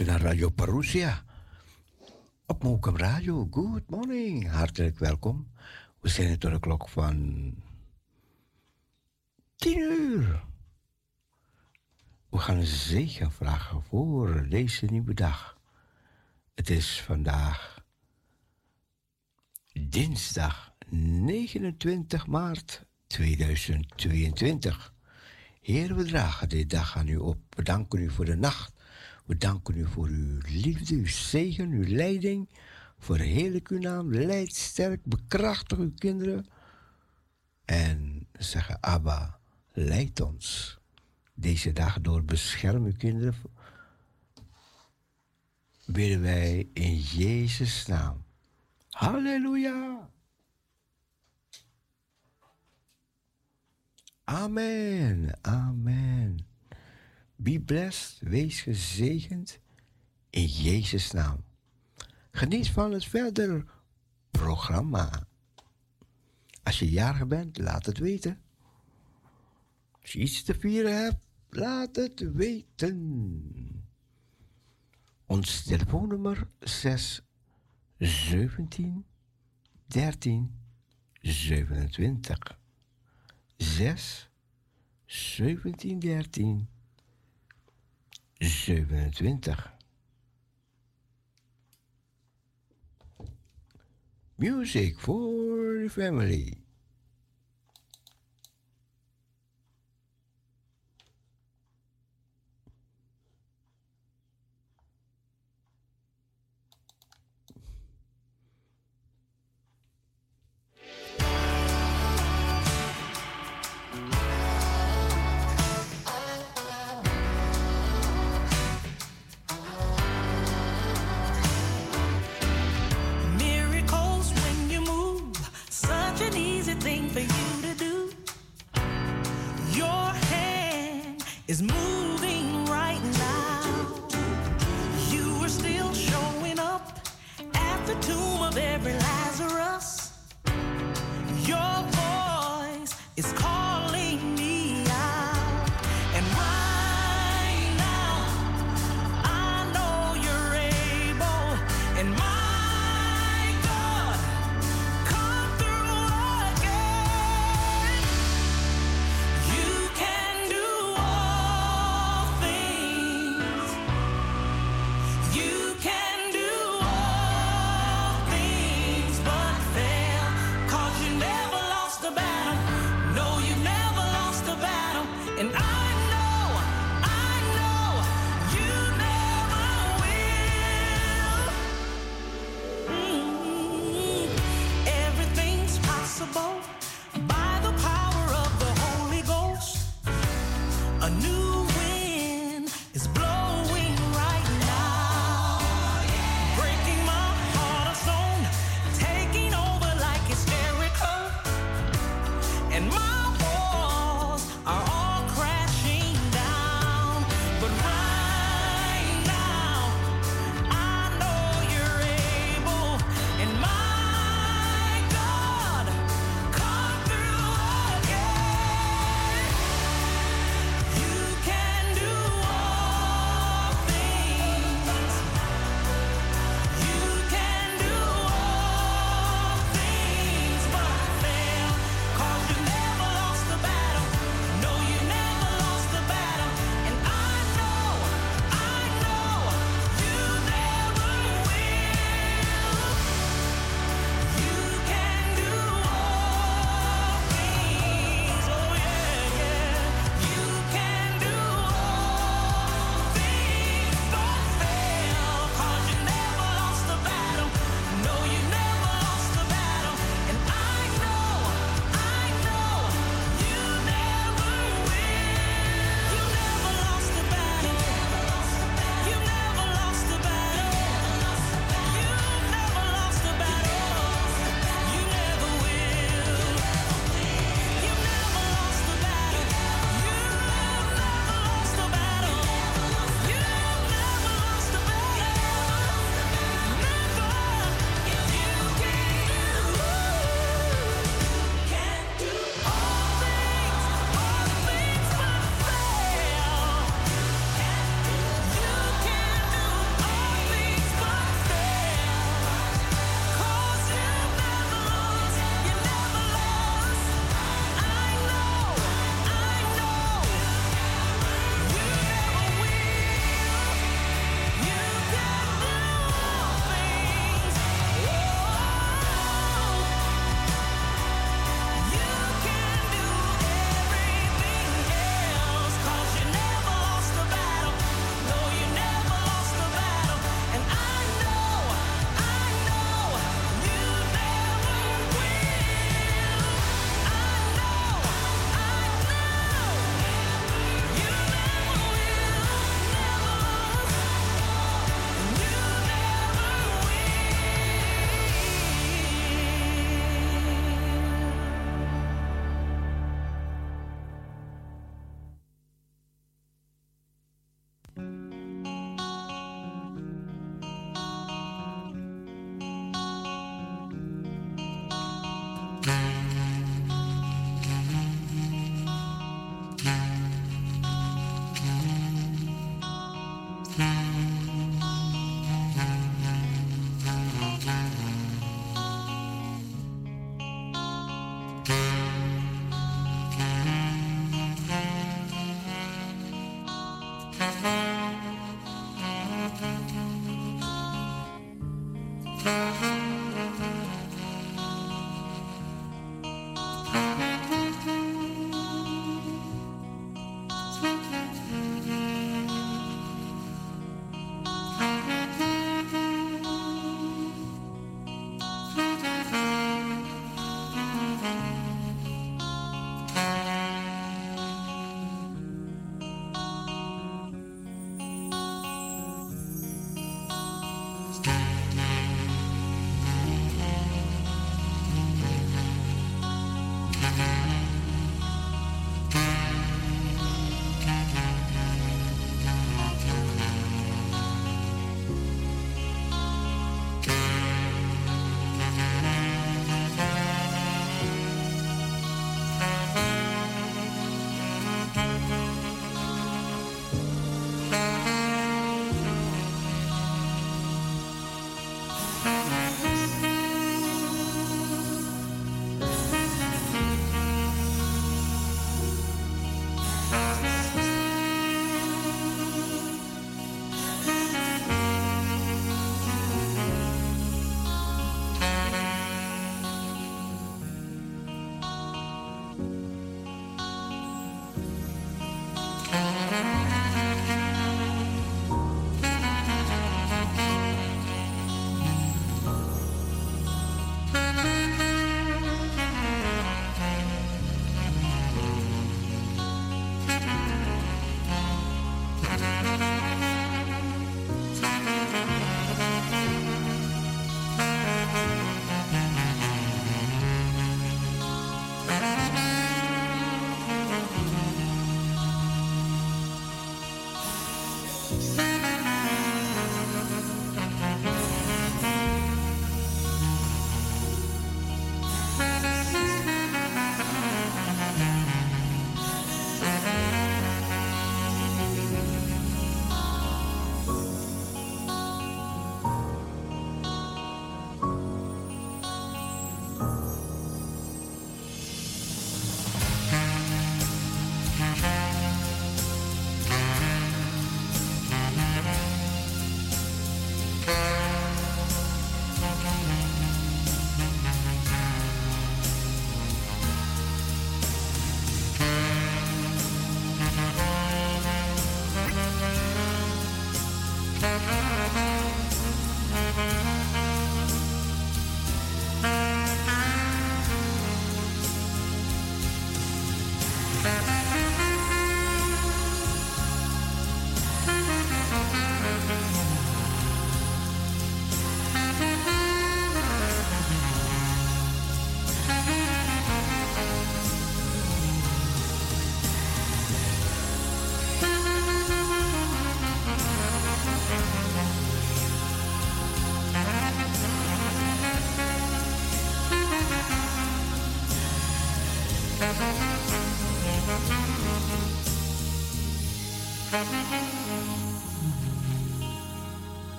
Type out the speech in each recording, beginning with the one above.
luistert naar Radio Parousia. Op Mokum Radio. Good morning. Hartelijk welkom. We zijn tot de klok van 10 uur. We gaan een zegen vragen voor deze nieuwe dag. Het is vandaag dinsdag 29 maart 2022. Heer, we dragen deze dag aan u op. We danken u voor de nacht. We danken u voor uw liefde, uw zegen, uw leiding. Verheerlijk uw naam. Leid sterk, bekrachtig uw kinderen. En zeggen, Abba, leid ons. Deze dag door bescherm uw kinderen. Bidden wij in Jezus' naam. Halleluja. Amen. Amen. Be blessed. Wees gezegend. In Jezus' naam. Geniet van het verder programma. Als je jarig bent, laat het weten. Als je iets te vieren hebt, laat het weten. Ons telefoonnummer 6 17 13 27. 6 17 13 27. Music for the family. is moving.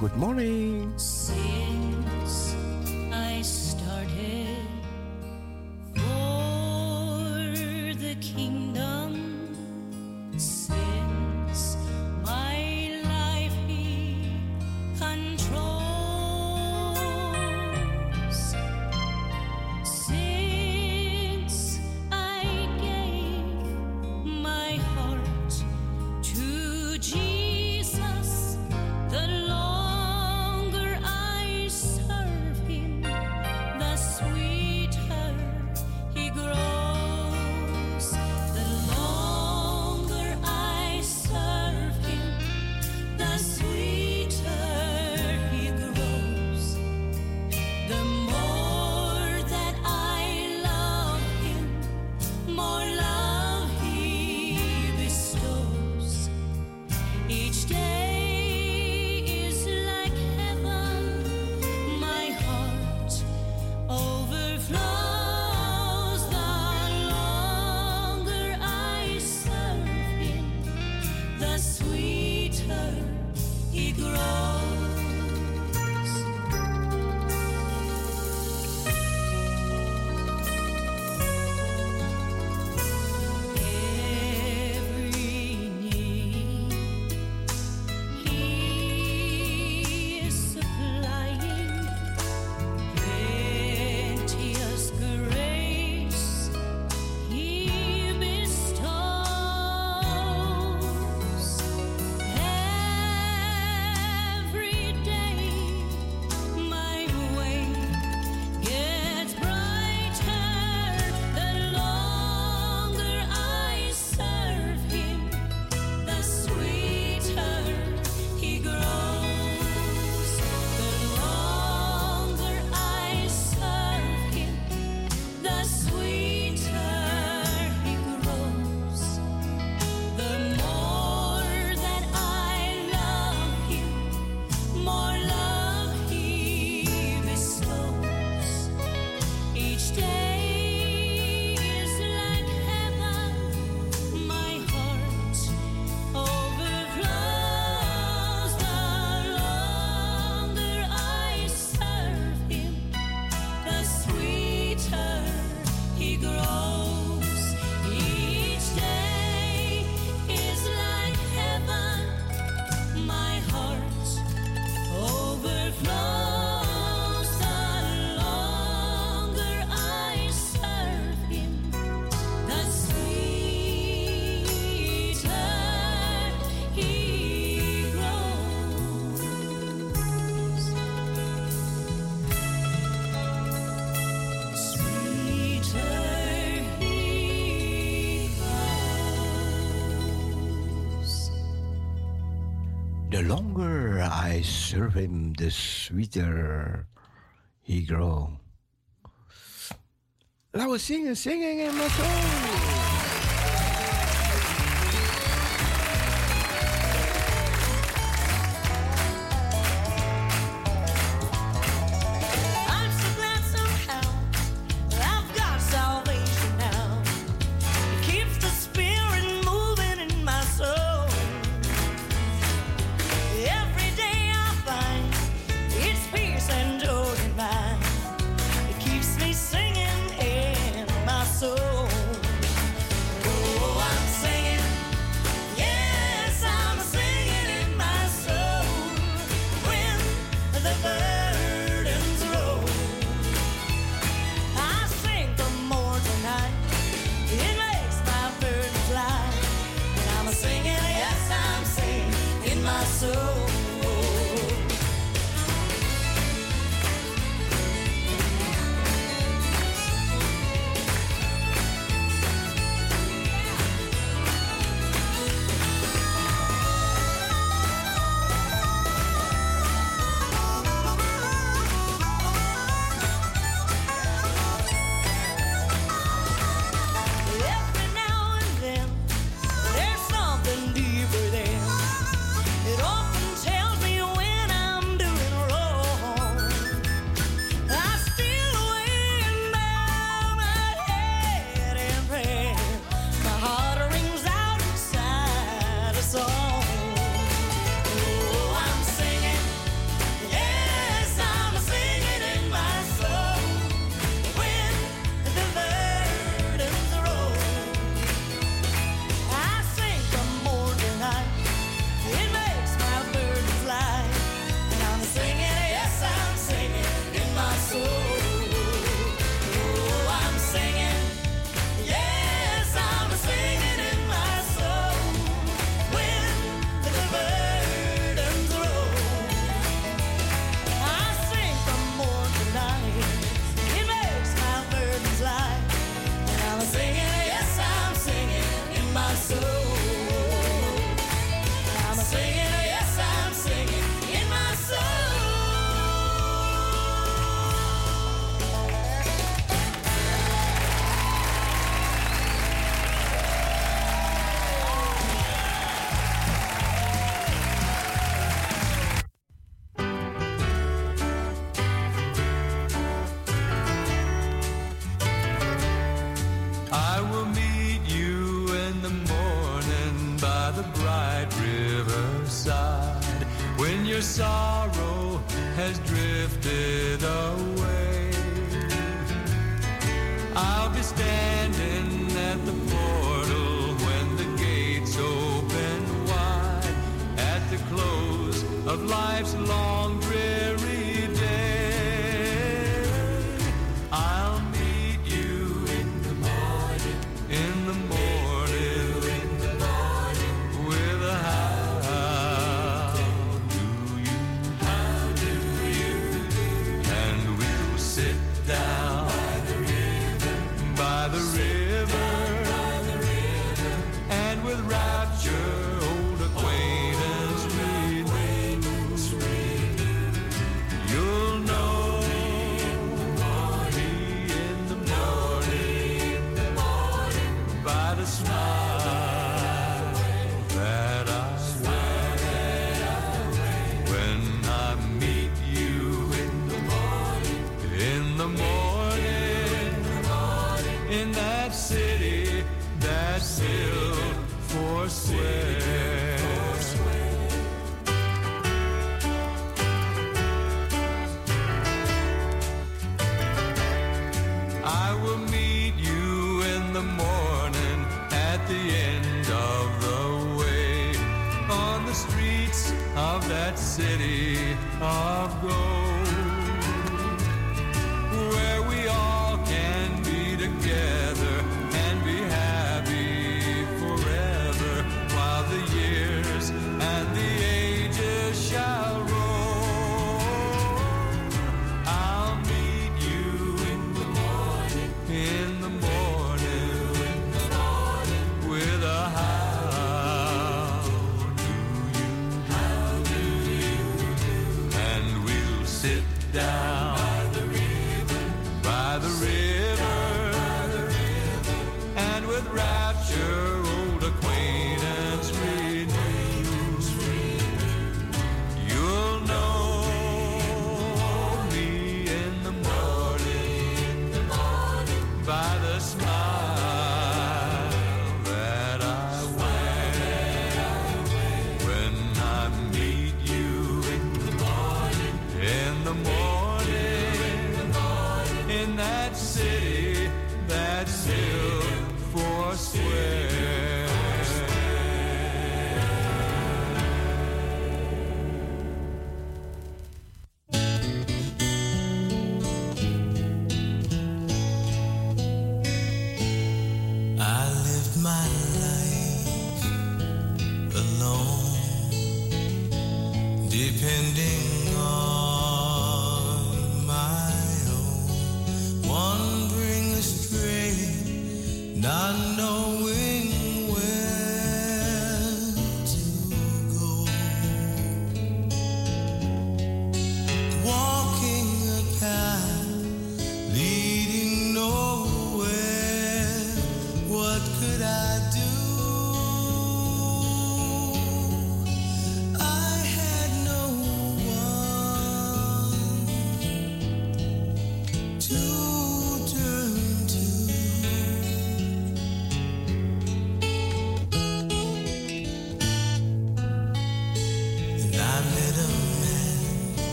Good morning. Serve him, the sweeter he grow. Laten we zingen, zingen in mijn soul.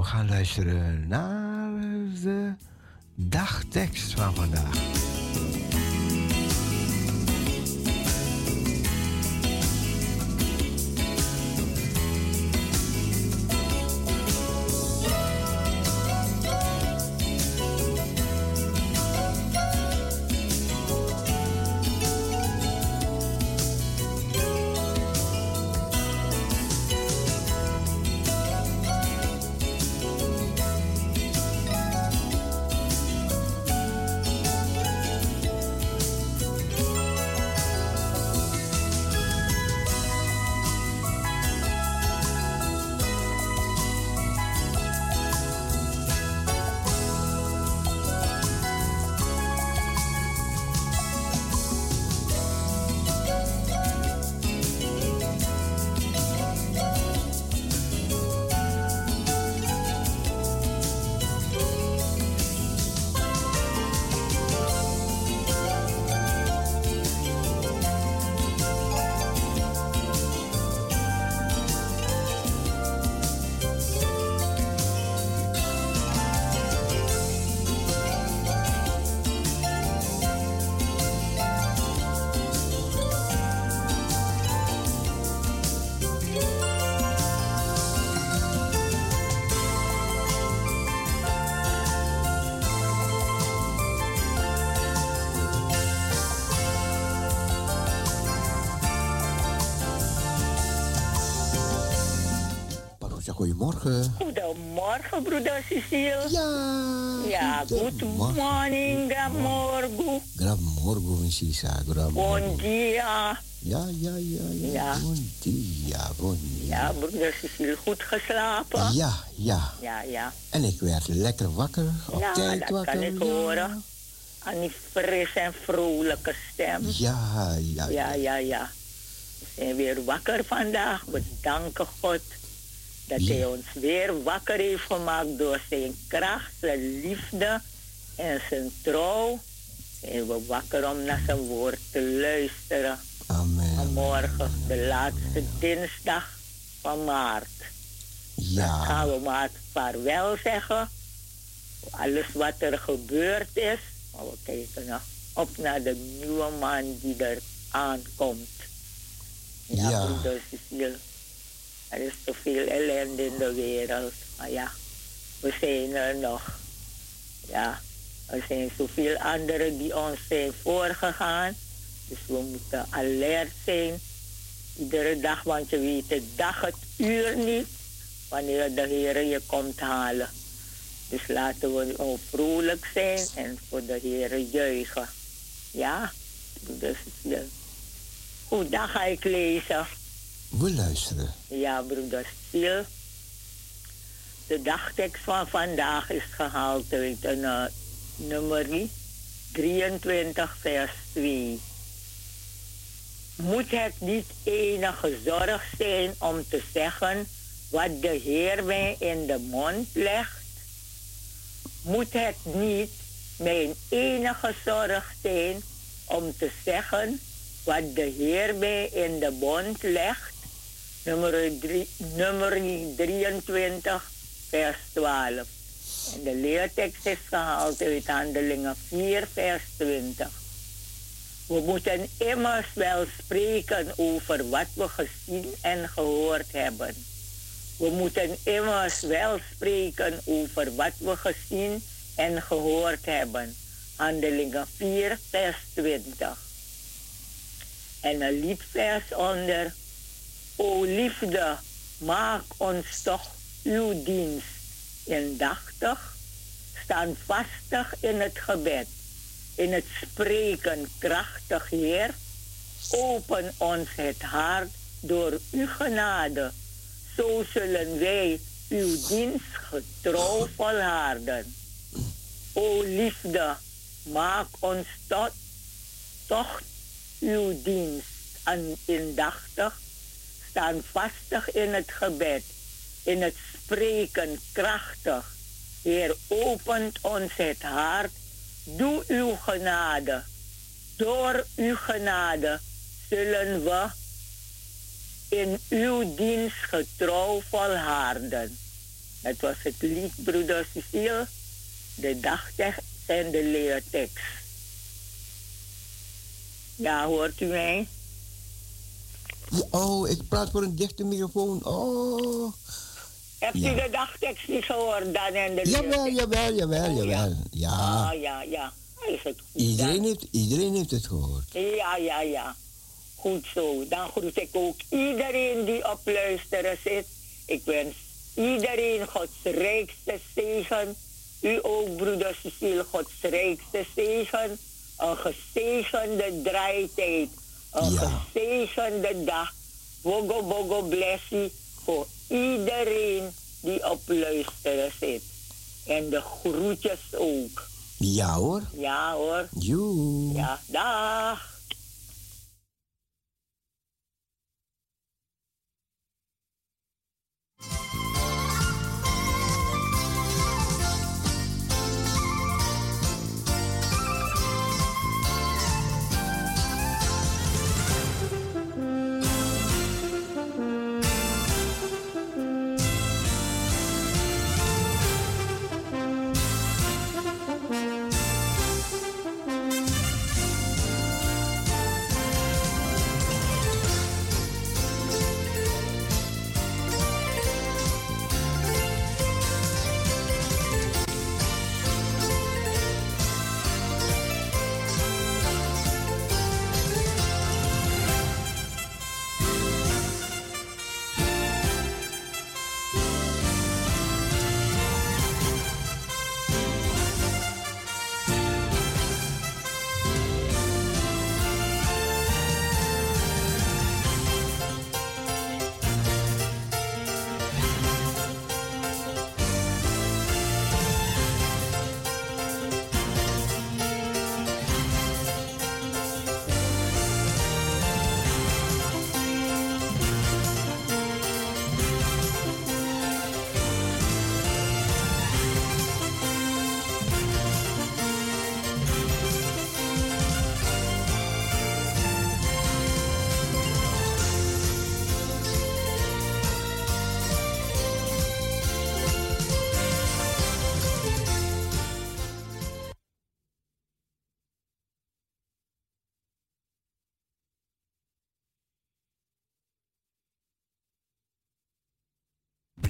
We gaan luisteren naar de dagtekst van vandaag. Broeder Cecile. Ja. Ja, good morning, gramorgo. Gramorgo, Missisa. Bon dia. Ja, ja, ja, ja. ja. Bon dia, bon dia. Ja, broeder Cecile, goed geslapen? Ja, ja. Ja, ja. En ik werd lekker wakker, op ja, tijd dat wakker. kan ik horen. Aan die fris en vrolijke stem. Ja, ja. Ja, ja, ja. We zijn weer wakker vandaag. We danken God dat hij ons weer wakker heeft gemaakt door zijn kracht, zijn liefde en zijn trouw. Zijn we wakker om naar zijn woord te luisteren. Amen. morgen, de laatste dinsdag van maart. Ja. Dan gaan we maar vaarwel zeggen. Alles wat er gebeurd is. Maar we kijken op naar de nieuwe man die er aankomt. Ja, ja. broeder Cecile. Er is te veel ellende in de wereld. Maar ja, we zijn er nog. Ja, er zijn zoveel anderen die ons zijn voorgegaan. Dus we moeten alert zijn. Iedere dag, want je weet de dag, het uur niet. Wanneer de Heer je komt halen. Dus laten we vrolijk zijn en voor de Heer juichen. Ja, dus goed, dan ga ik lezen. We luisteren. Ja, broeder Stil. De dagtekst van vandaag is gehaald uit een uh, nummer 23, vers 2. Moet het niet enige zorg zijn om te zeggen wat de Heer mij in de mond legt? Moet het niet mijn enige zorg zijn om te zeggen wat de Heer mij in de mond legt? Nummer, drie, nummer 23, vers 12. En de leertekst is gehaald uit Handelingen 4, vers 20. We moeten immers wel spreken over wat we gezien en gehoord hebben. We moeten immers wel spreken over wat we gezien en gehoord hebben. Handelingen 4, vers 20. En een liedvers onder O liefde, maak ons toch uw dienst indachtig, standvastig in het gebed, in het spreken krachtig, Heer. Open ons het hart door uw genade, zo zullen wij uw dienst getrouw volharden. O liefde, maak ons toch uw dienst indachtig, staan vastig in het gebed, in het spreken krachtig. Heer, opent ons het hart. Doe uw genade. Door uw genade zullen we in uw dienst getrouw volharden. Het was het lied Broeder Cecile, de dagtekst en de leertekst. Ja, hoort u mij? Oh, ik praat voor een dichte microfoon. Oh. Hebt u de dagtekst niet gehoord dan en de Jawel, jawel, jawel, jawel. Ja. Ja, ah, ja, ja. Is het goed, iedereen, heeft, iedereen heeft het gehoord. Ja, ja, ja. Goed zo. Dan groet ik ook iedereen die op luisteren zit. Ik wens iedereen Gods rijkste zegen. U ook, broeder Cecile, Gods rijkste zegen. Een gezegende draaitijd. Een ja. gezegende dag. Bogo, bogo, blessie voor iedereen die op luisteren zit. En de groetjes ook. Ja hoor. Ja hoor. Joe. Ja, dag.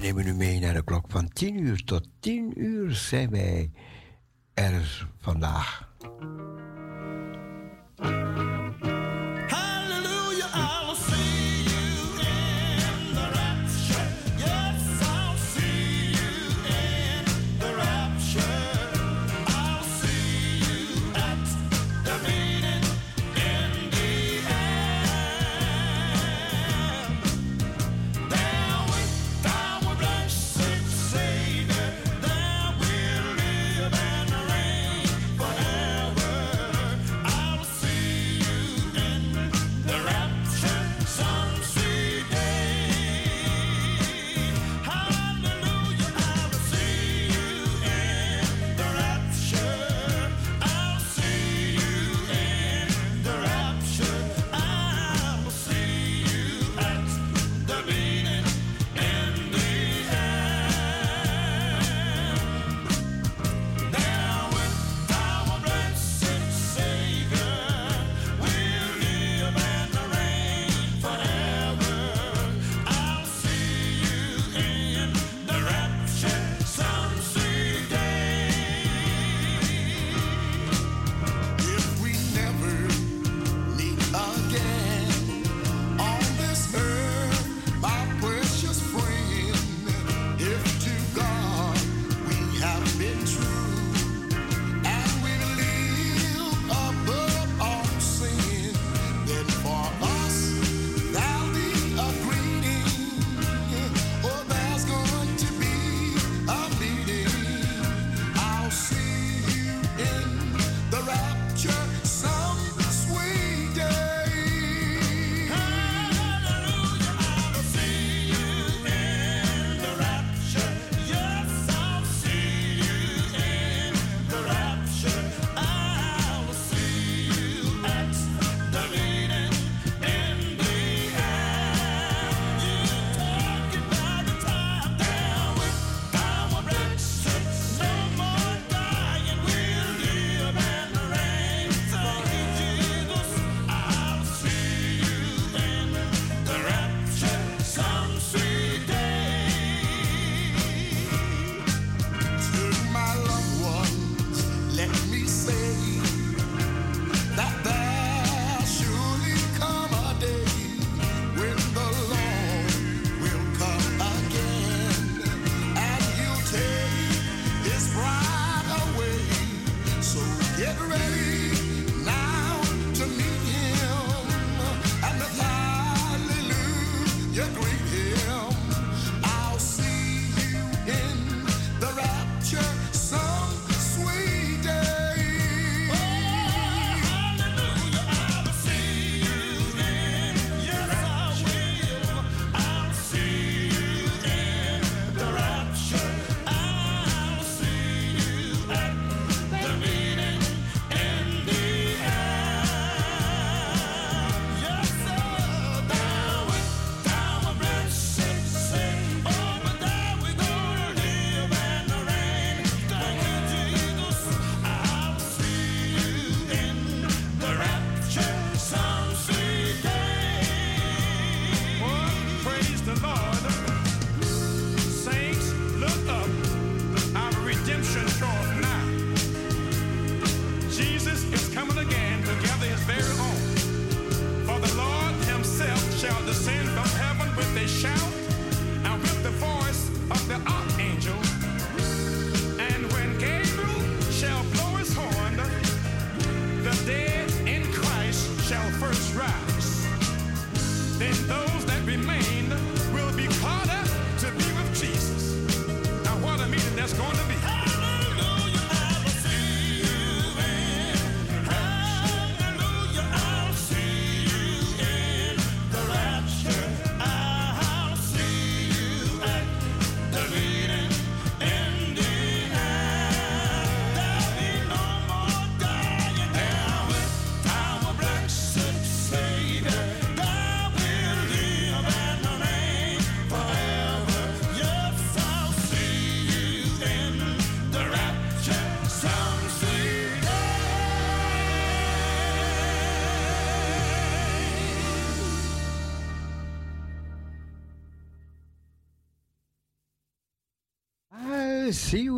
Nemen u mee naar de klok van 10 uur. Tot 10 uur zijn wij er vandaag.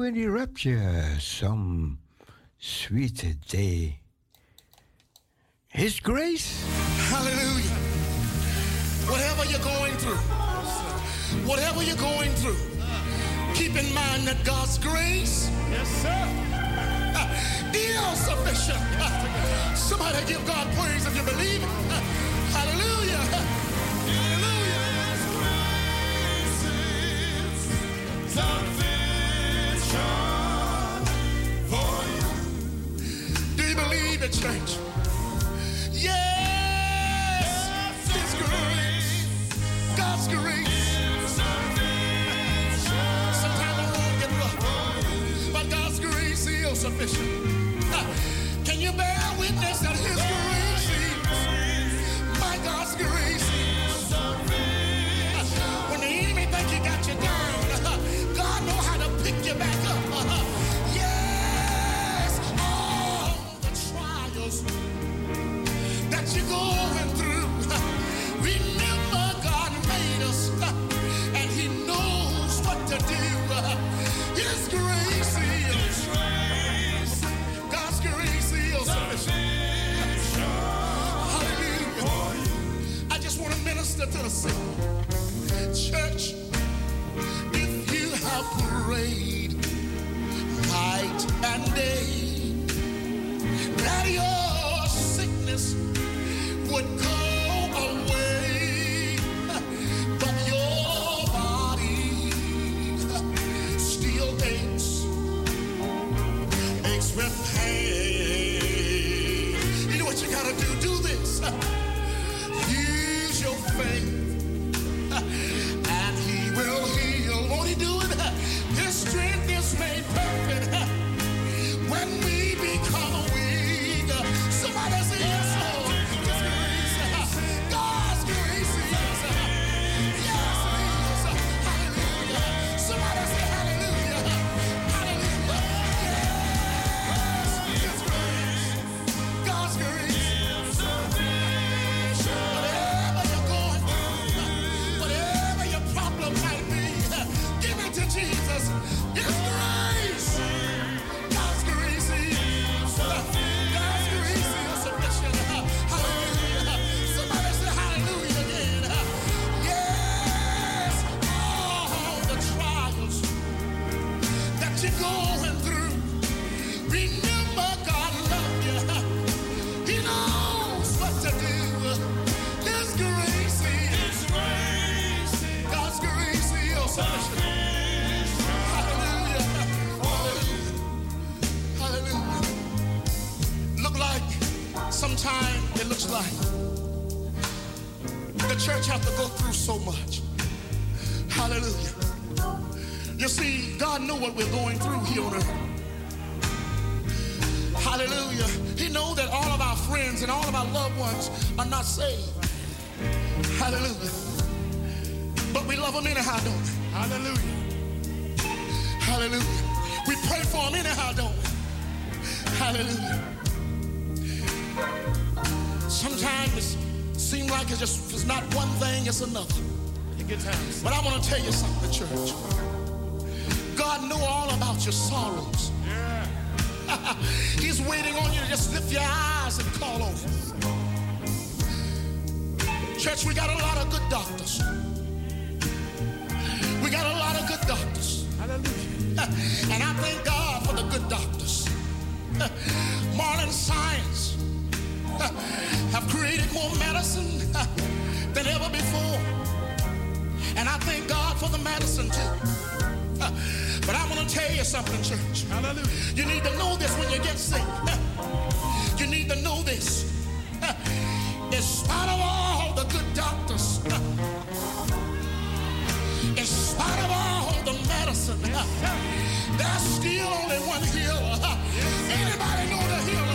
Gonna see you in the rapture some sweet day. His grace. Hallelujah. Whatever you're going through, whatever you're going through, keep in mind that God's grace Yes, sir. is sufficient. Somebody give God praise if you believe it. Hallelujah. Pray for them anyhow, don't we? Hallelujah. Sometimes it seems like it's just it's not one thing, it's another. Take your time. But I want to tell you something, church. God knew all about your sorrows. Yeah. He's waiting on you to just lift your eyes and call on him. Church, we got a lot of good doctors. We got a lot of good doctors. Hallelujah. And I thank God for the good doctors. Modern science have created more medicine than ever before. And I thank God for the medicine too. But I'm going to tell you something, church. Hallelujah. You need to know this when you get sick. You need to know this. In spite of all the good doctors, in spite of all the medicine, there's still only one healer. Anybody know the healer?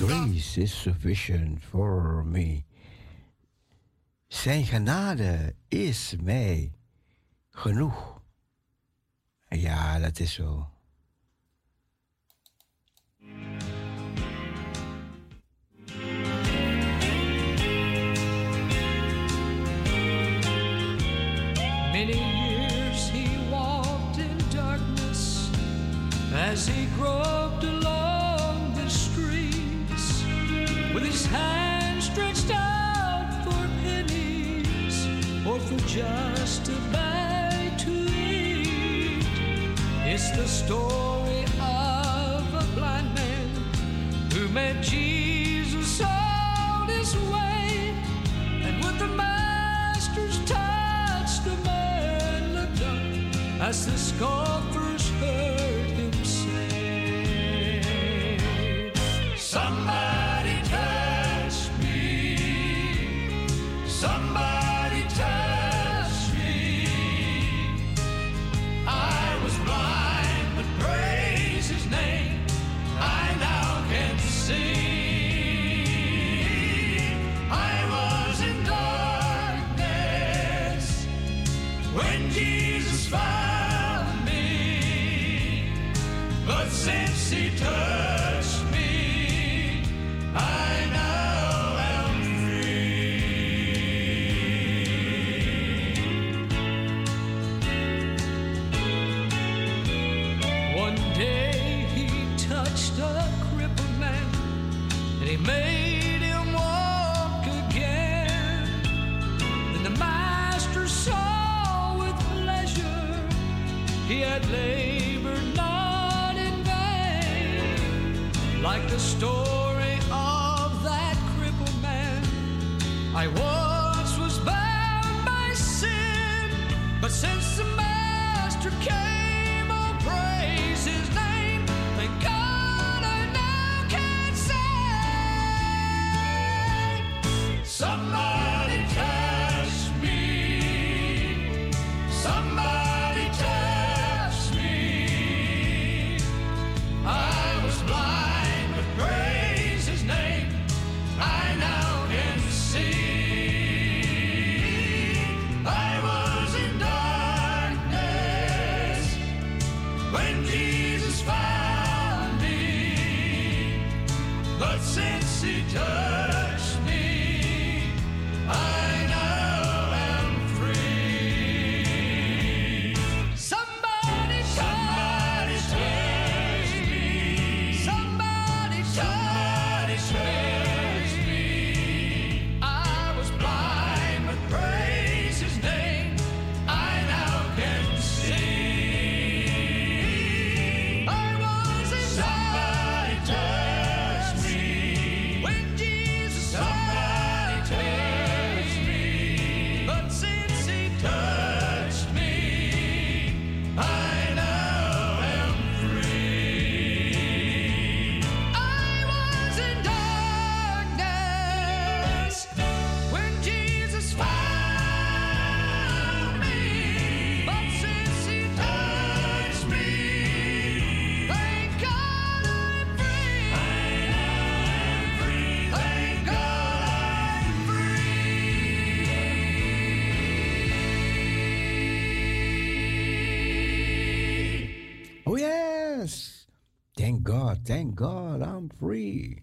Grace is sufficient for me. Zijn genade is mij genoeg. Ja, dat is zo. Many years he walked in darkness as he groped along his hands stretched out for pennies or for just a bite to eat. It's the story of a blind man who met Jesus on his way and with the master's touch, the man looked up as the scoffers Thank God, I'm free.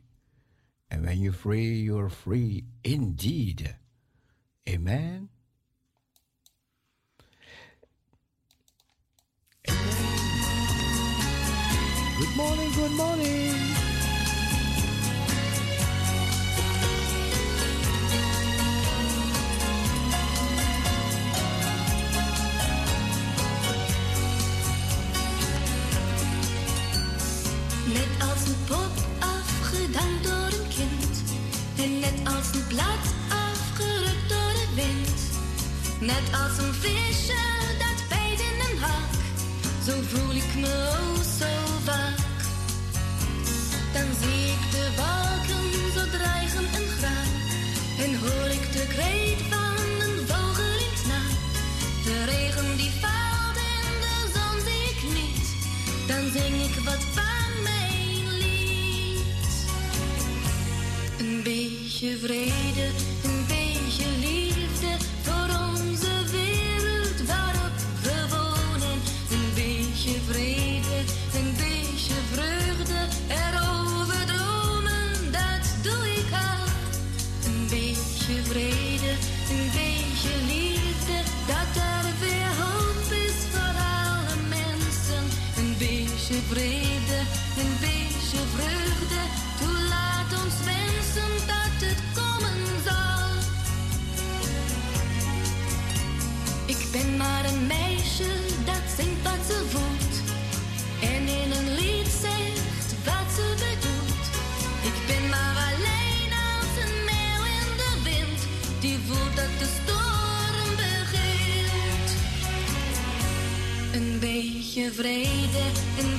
And when you're free, you're free indeed. Amen. Good morning, good morning. Als een pop afgedankt door een kind. En net als een blad afgerukt door de wind. Net als een visje dat bijt in een hak. Zo voel ik me oh zo vaak. Dan zie ik de wolken zo dreigen je vrede. Beetje vrede,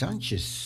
Sanchez.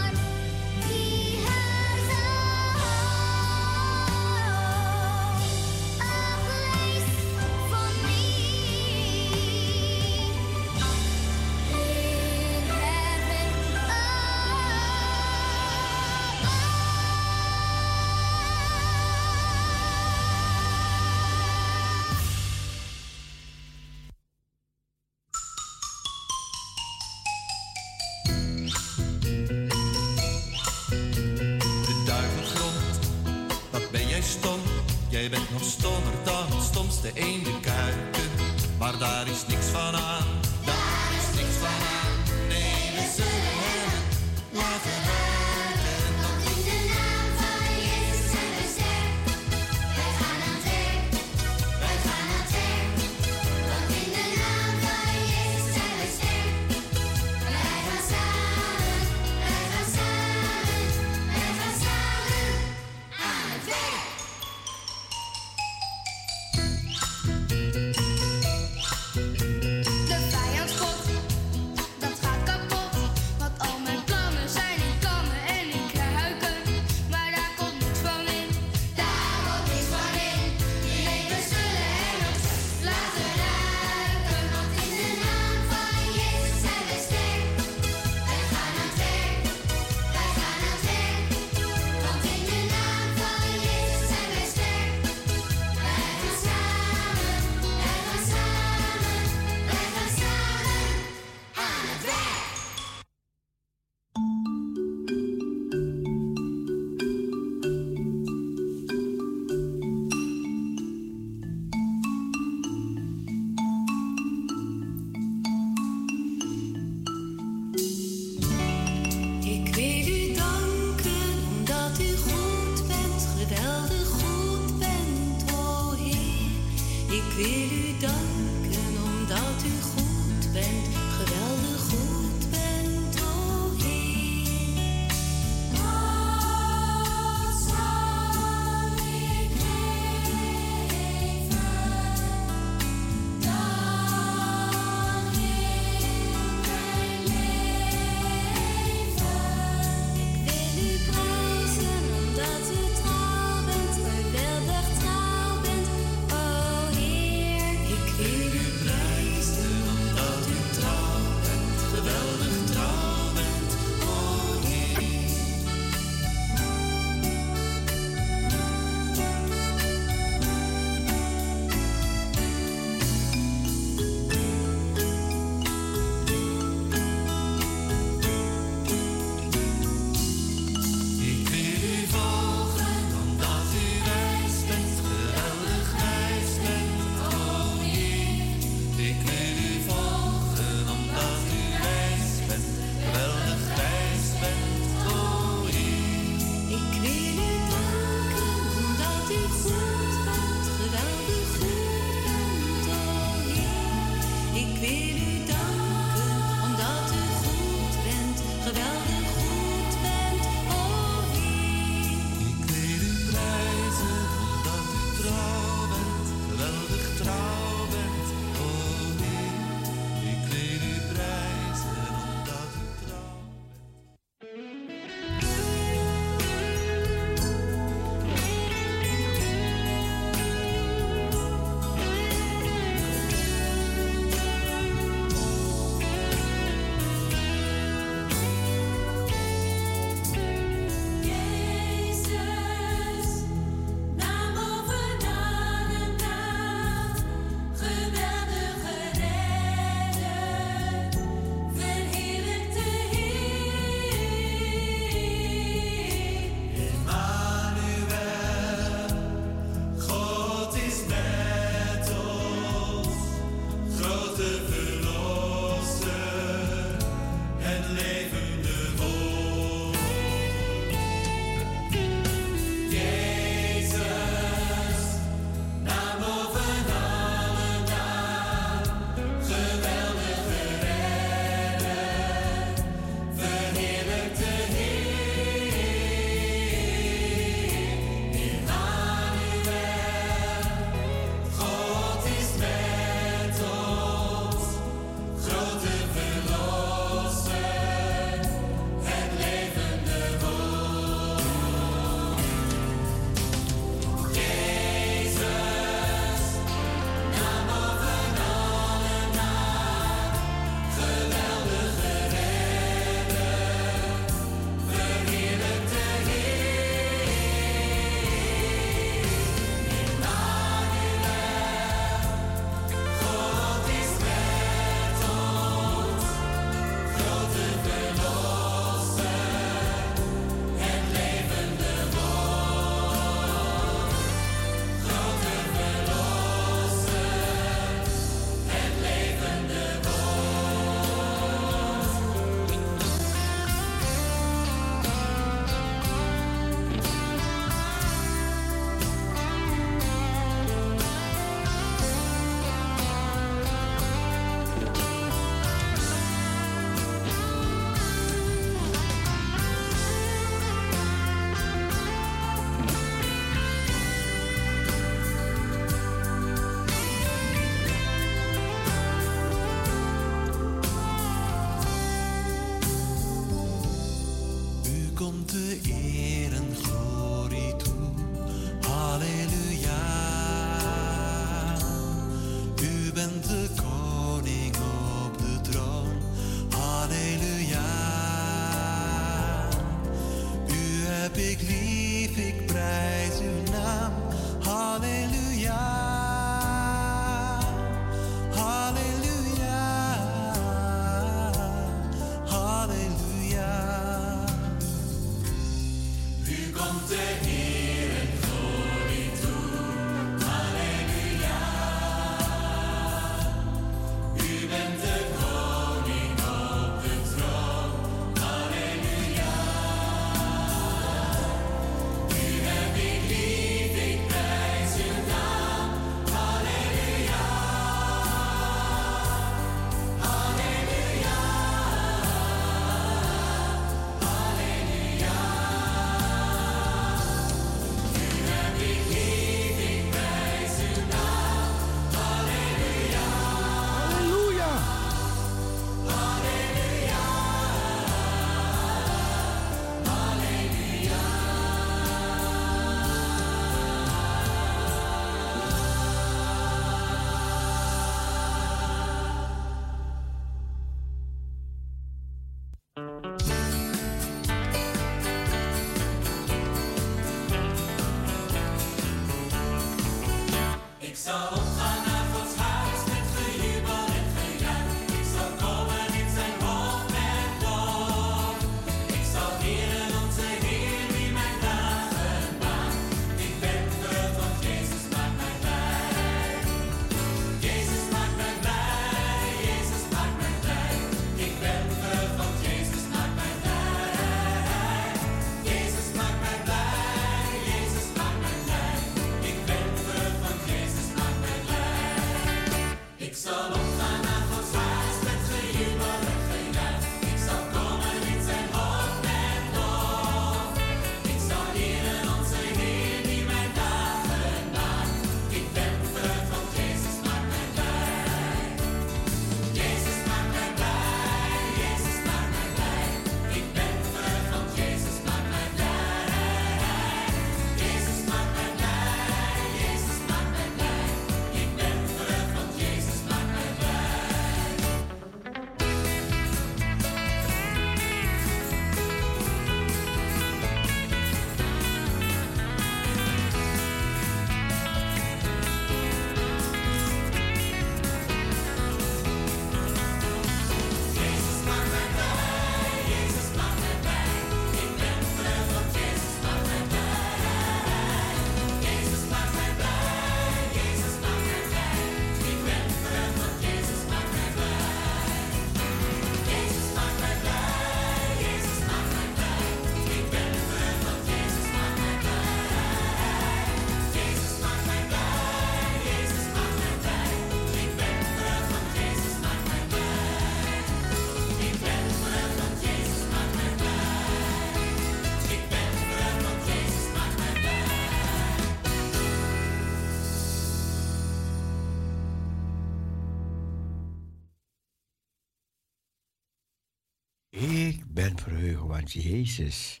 Jezus.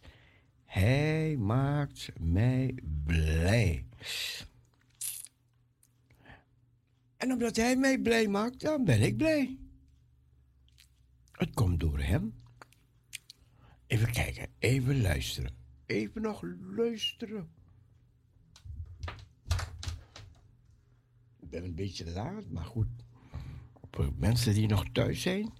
Hij maakt mij blij. En omdat hij mij blij maakt, dan ben ik blij. Het komt door hem. Even kijken, even luisteren. Even nog luisteren. Ik ben een beetje laat, maar goed. Voor eh, mensen die nog thuis zijn.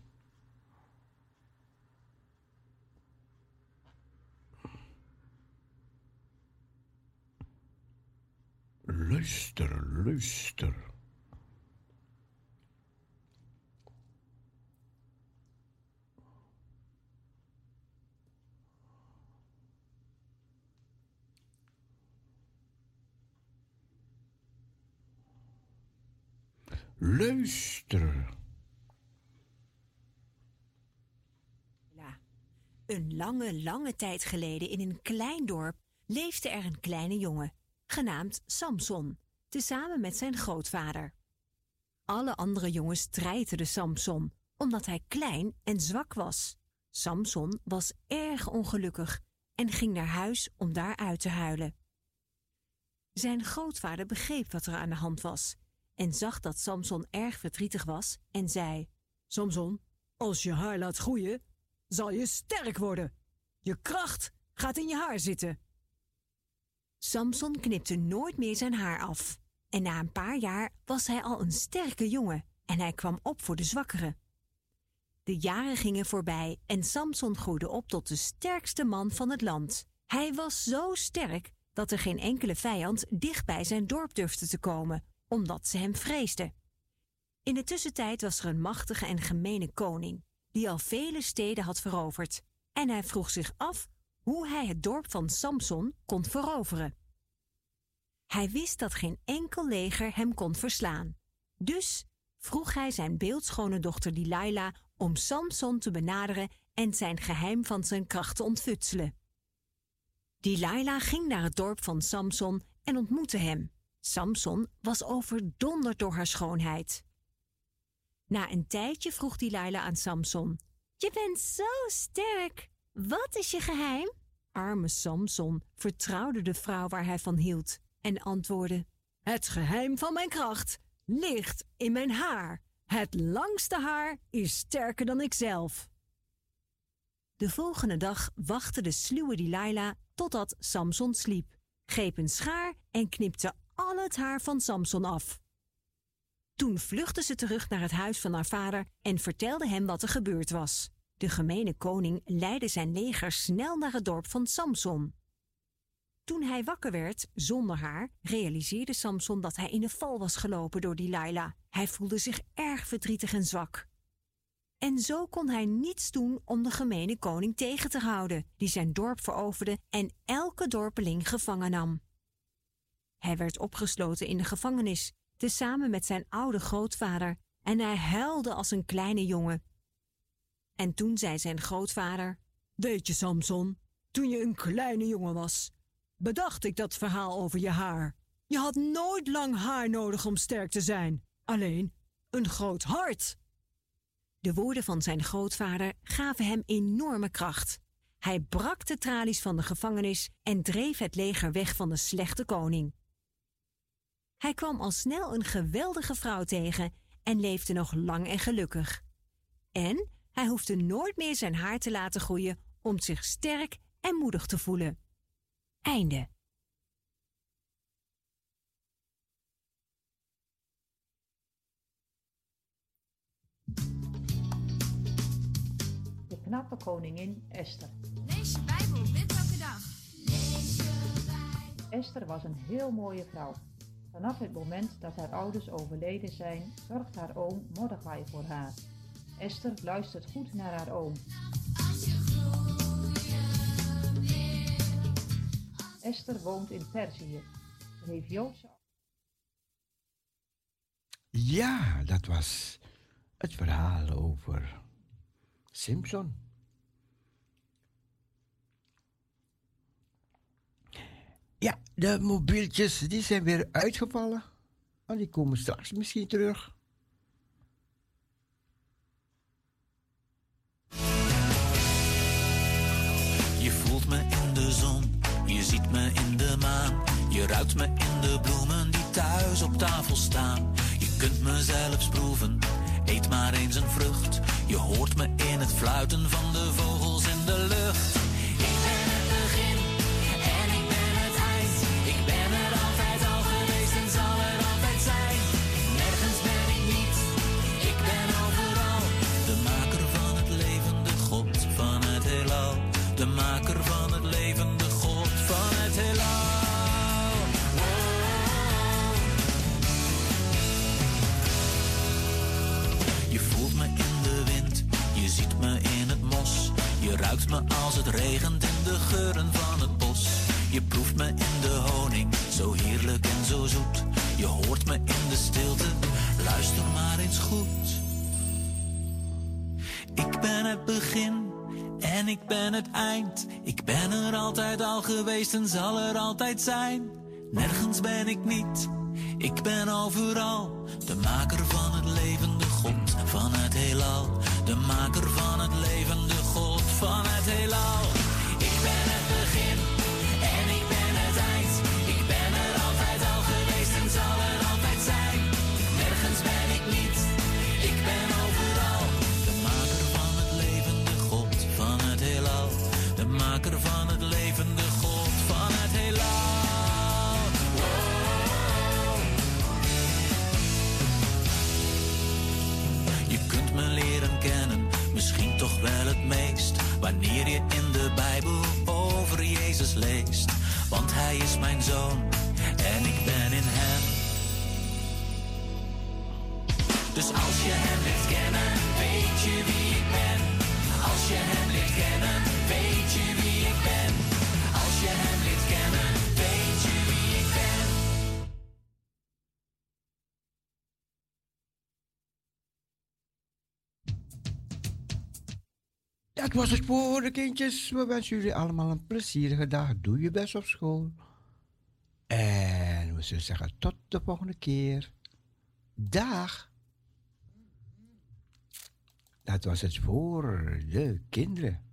Luister, luister. Luister. Ja. Een lange, lange tijd geleden in een klein dorp leefde er een kleine jongen genaamd Samson, tezamen met zijn grootvader. Alle andere jongens strijden Samson, omdat hij klein en zwak was. Samson was erg ongelukkig en ging naar huis om daar uit te huilen. Zijn grootvader begreep wat er aan de hand was en zag dat Samson erg verdrietig was en zei: Samson, als je haar laat groeien, zal je sterk worden. Je kracht gaat in je haar zitten. Samson knipte nooit meer zijn haar af. En na een paar jaar was hij al een sterke jongen en hij kwam op voor de zwakkeren. De jaren gingen voorbij en Samson groeide op tot de sterkste man van het land. Hij was zo sterk dat er geen enkele vijand dicht bij zijn dorp durfde te komen, omdat ze hem vreesden. In de tussentijd was er een machtige en gemene koning, die al vele steden had veroverd. En hij vroeg zich af hoe hij het dorp van Samson kon veroveren. Hij wist dat geen enkel leger hem kon verslaan. Dus vroeg hij zijn beeldschone dochter Delilah om Samson te benaderen en zijn geheim van zijn kracht te ontfutselen. Delilah ging naar het dorp van Samson en ontmoette hem. Samson was overdonderd door haar schoonheid. Na een tijdje vroeg Delilah aan Samson: Je bent zo sterk. Wat is je geheim? Arme Samson vertrouwde de vrouw waar hij van hield en antwoordde: Het geheim van mijn kracht ligt in mijn haar. Het langste haar is sterker dan ikzelf. De volgende dag wachtte de sluwe Delilah totdat Samson sliep, greep een schaar en knipte al het haar van Samson af. Toen vluchtte ze terug naar het huis van haar vader en vertelde hem wat er gebeurd was. De gemene koning leidde zijn leger snel naar het dorp van Samson. Toen hij wakker werd, zonder haar, realiseerde Samson dat hij in de val was gelopen door Delilah. Hij voelde zich erg verdrietig en zwak. En zo kon hij niets doen om de gemene koning tegen te houden, die zijn dorp veroverde en elke dorpeling gevangen nam. Hij werd opgesloten in de gevangenis, tezamen met zijn oude grootvader, en hij huilde als een kleine jongen. En toen zei zijn grootvader: Weet je, Samson, toen je een kleine jongen was, bedacht ik dat verhaal over je haar. Je had nooit lang haar nodig om sterk te zijn, alleen een groot hart. De woorden van zijn grootvader gaven hem enorme kracht. Hij brak de tralies van de gevangenis en dreef het leger weg van de slechte koning. Hij kwam al snel een geweldige vrouw tegen en leefde nog lang en gelukkig. En hij hoefde nooit meer zijn haar te laten groeien om zich sterk en moedig te voelen. Einde. De knappe koningin Esther. Lees je Bijbel dit elke dag. Esther was een heel mooie vrouw. Vanaf het moment dat haar ouders overleden zijn, zorgt haar oom Mordechai voor haar. Esther luistert goed naar haar oom. Esther woont in Perzië. Ze heeft Joodse Ja, dat was het verhaal over Simpson. Ja, de mobieltjes die zijn weer uitgevallen. En die komen straks misschien terug. Je ruikt me in de bloemen die thuis op tafel staan. Je kunt me zelfs proeven, eet maar eens een vrucht. Je hoort me in het fluiten van de vogels in de lucht. Ruikt me als het regent in de geuren van het bos. Je proeft me in de honing, zo heerlijk en zo zoet. Je hoort me in de stilte, luister maar eens goed. Ik ben het begin en ik ben het eind. Ik ben er altijd al geweest en zal er altijd zijn. Nergens ben ik niet, ik ben overal. De maker van het levende God van het heelal. De maker van het levende van het Want hij is mijn zoon en ik ben in hem. Dus als je hem leert kennen, weet je wie ik ben. Als je hem leert kennen, weet je wie ik ben. was het voor de kindjes. We wensen jullie allemaal een plezierige dag. Doe je best op school. En we zullen zeggen tot de volgende keer. Dag. Dat was het voor de kinderen.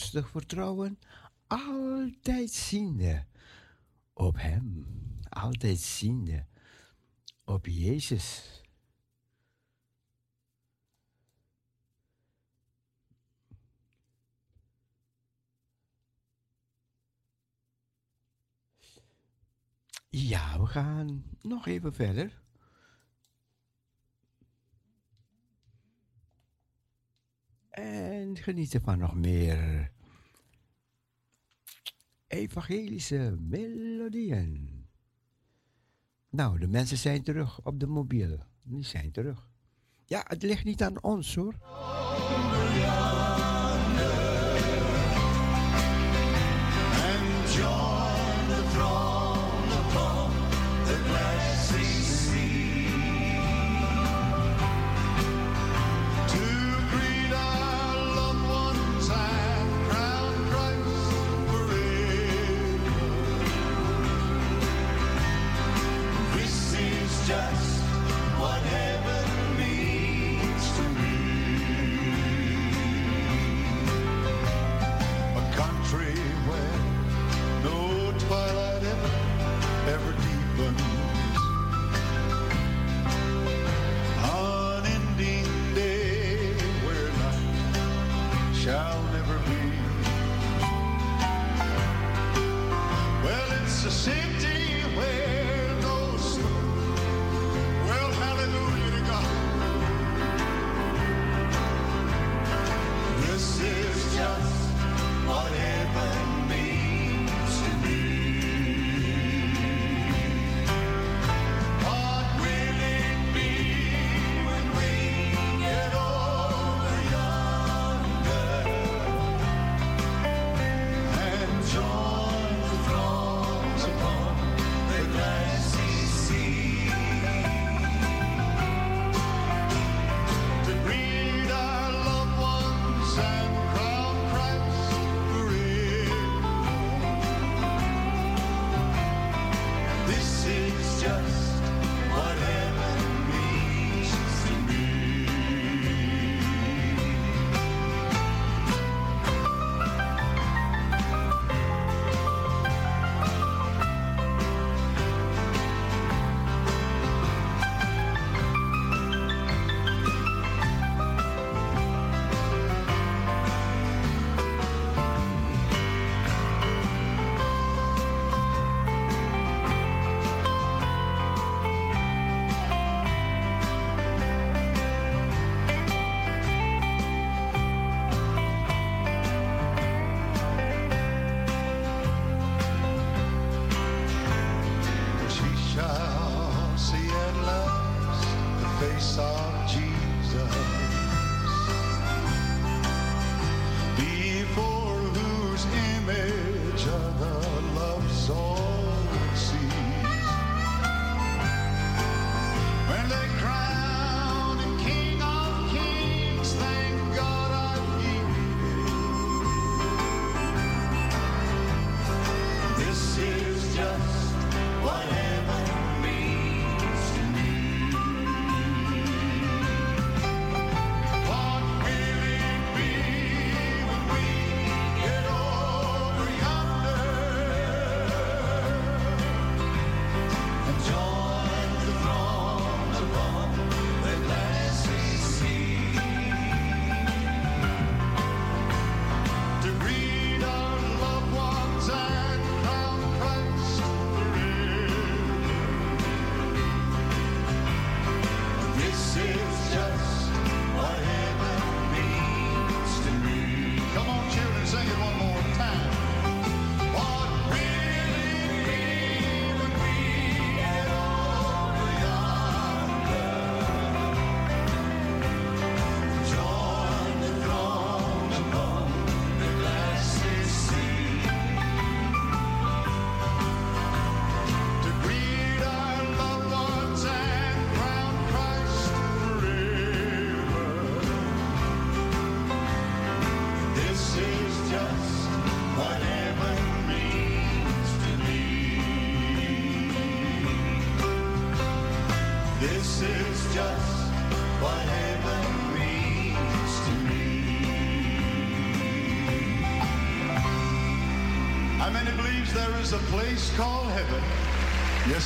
Vertrouwen. Altijd ziende op Hem. Altijd ziende op Jezus. Ja, we gaan nog even verder. En genieten van nog meer evangelische melodieën. Nou, de mensen zijn terug op de mobiel. Die zijn terug. Ja, het ligt niet aan ons hoor.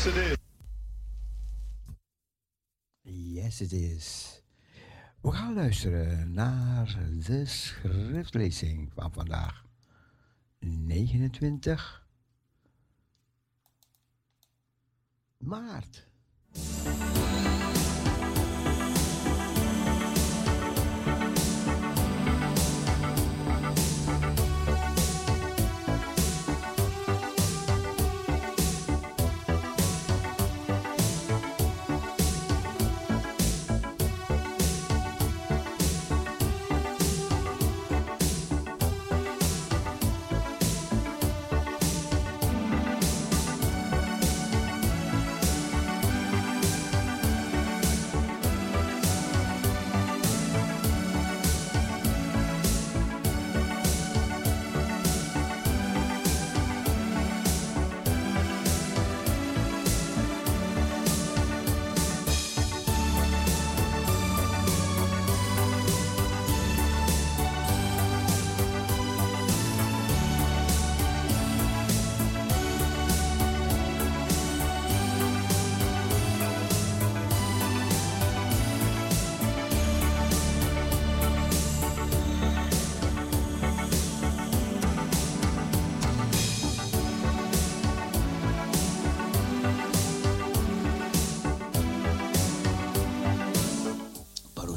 Yes, it is. Yes, it is. We gaan luisteren naar de schriftlezing van vandaag. 29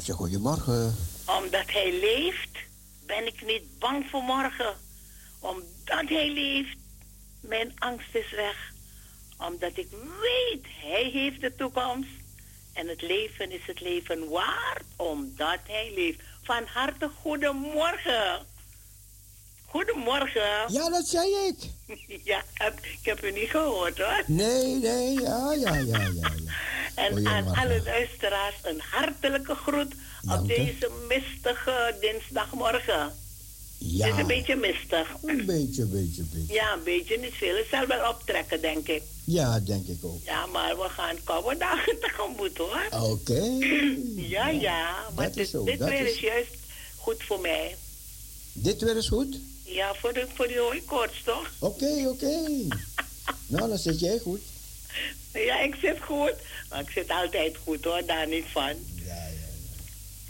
Paroesje, goedemorgen. Omdat hij leeft, ben ik niet bang voor morgen. Omdat hij leeft, mijn angst is weg. Omdat ik weet, hij heeft de toekomst. En het leven is het leven waard, omdat hij leeft. Van harte goedemorgen. Goedemorgen. Ja, dat zei ik. Ja, ik heb u niet gehoord hoor. Nee, nee, ja, ja, ja, ja. ja. En aan Goedemorgen. alle luisteraars een hartelijke groet Dank op deze mistige dinsdagmorgen. Ja. Het is een beetje mistig. Een beetje, beetje, beetje. Ja, een beetje, niet veel. Het zal wel optrekken, denk ik. Ja, denk ik ook. Ja, maar we gaan koude dagen tegemoet, hoor. Oké. Ja, ja. Maar dit, dit weer is- is juist goed voor mij. Dit weer is goed? Ja, voor, de, voor die hooikoorts, toch? Oké, oké. nou, dan zit jij goed. Ja, ik zit goed. Maar ik zit altijd goed, hoor. Daar niet van. Ja, ja.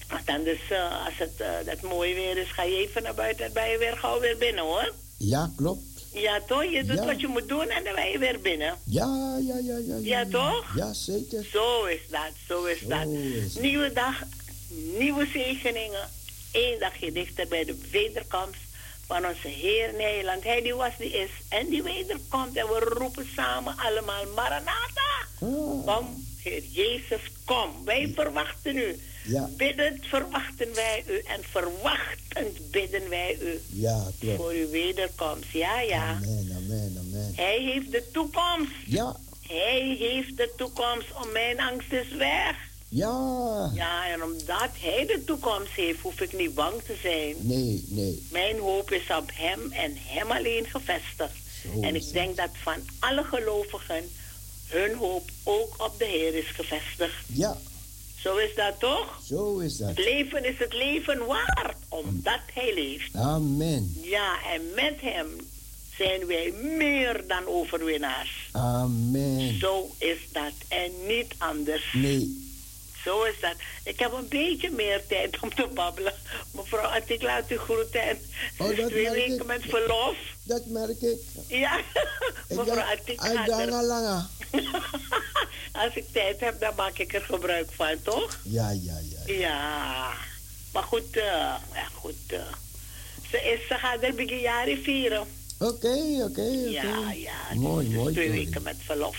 Want anders, eh, als het eh, dat mooi weer is, ga je even naar buiten en ben je weer gauw weer binnen, hoor. Ja, klopt. Ja, toch? Je doet Ja. wat je moet doen en dan ben je weer binnen. Ja, ja, ja, ja. Ja, toch? Ja, zeker. Zo is dat, zo is Zo dat. is. Nieuwe dag, nieuwe zegeningen. Eén dagje dichter bij de wederkomst van onze Heer Nederland. Hij die was, die is en die wederkomt. En we roepen samen allemaal Maranatha. Ah. Kom, Heer Jezus, kom. Wij verwachten u. Ja. Biddend verwachten wij u en verwachtend bidden wij u Ja, klopt. voor uw wederkomst. Ja, ja. Amen, amen, amen. Hij heeft de toekomst. Ja, Hij heeft de toekomst. Om mijn angst is weg. Ja. Ja, en omdat hij de toekomst heeft, hoef ik niet bang te zijn. Nee, nee. Mijn hoop is op hem en hem alleen gevestigd. Zo en ik denk dat van alle gelovigen hun hoop ook op de Heer is gevestigd. Ja, Zo is dat toch? zo is dat. Het leven is het leven waard, omdat hij leeft. Amen. Ja, en met hem zijn wij meer dan overwinnaars. Amen. Zo is dat en niet anders. Nee. Zo is dat. Ik heb een beetje meer tijd om te babbelen. Mevrouw Attik, laat u groeten. En Oh, dat twee ik. weken met verlof. Dat merk ik. Ja, Ik mevrouw uit gaat er... lange lange. Als ik tijd heb, dan maak ik er gebruik van, toch? Ja, ja, ja. Ja. Maar goed, eh, ja, goed. eh. ze, is, ze gaat er beginjari vieren. Oké, oké. Ja, ja. Mooi, is mooi. twee mooi. weken met verlof.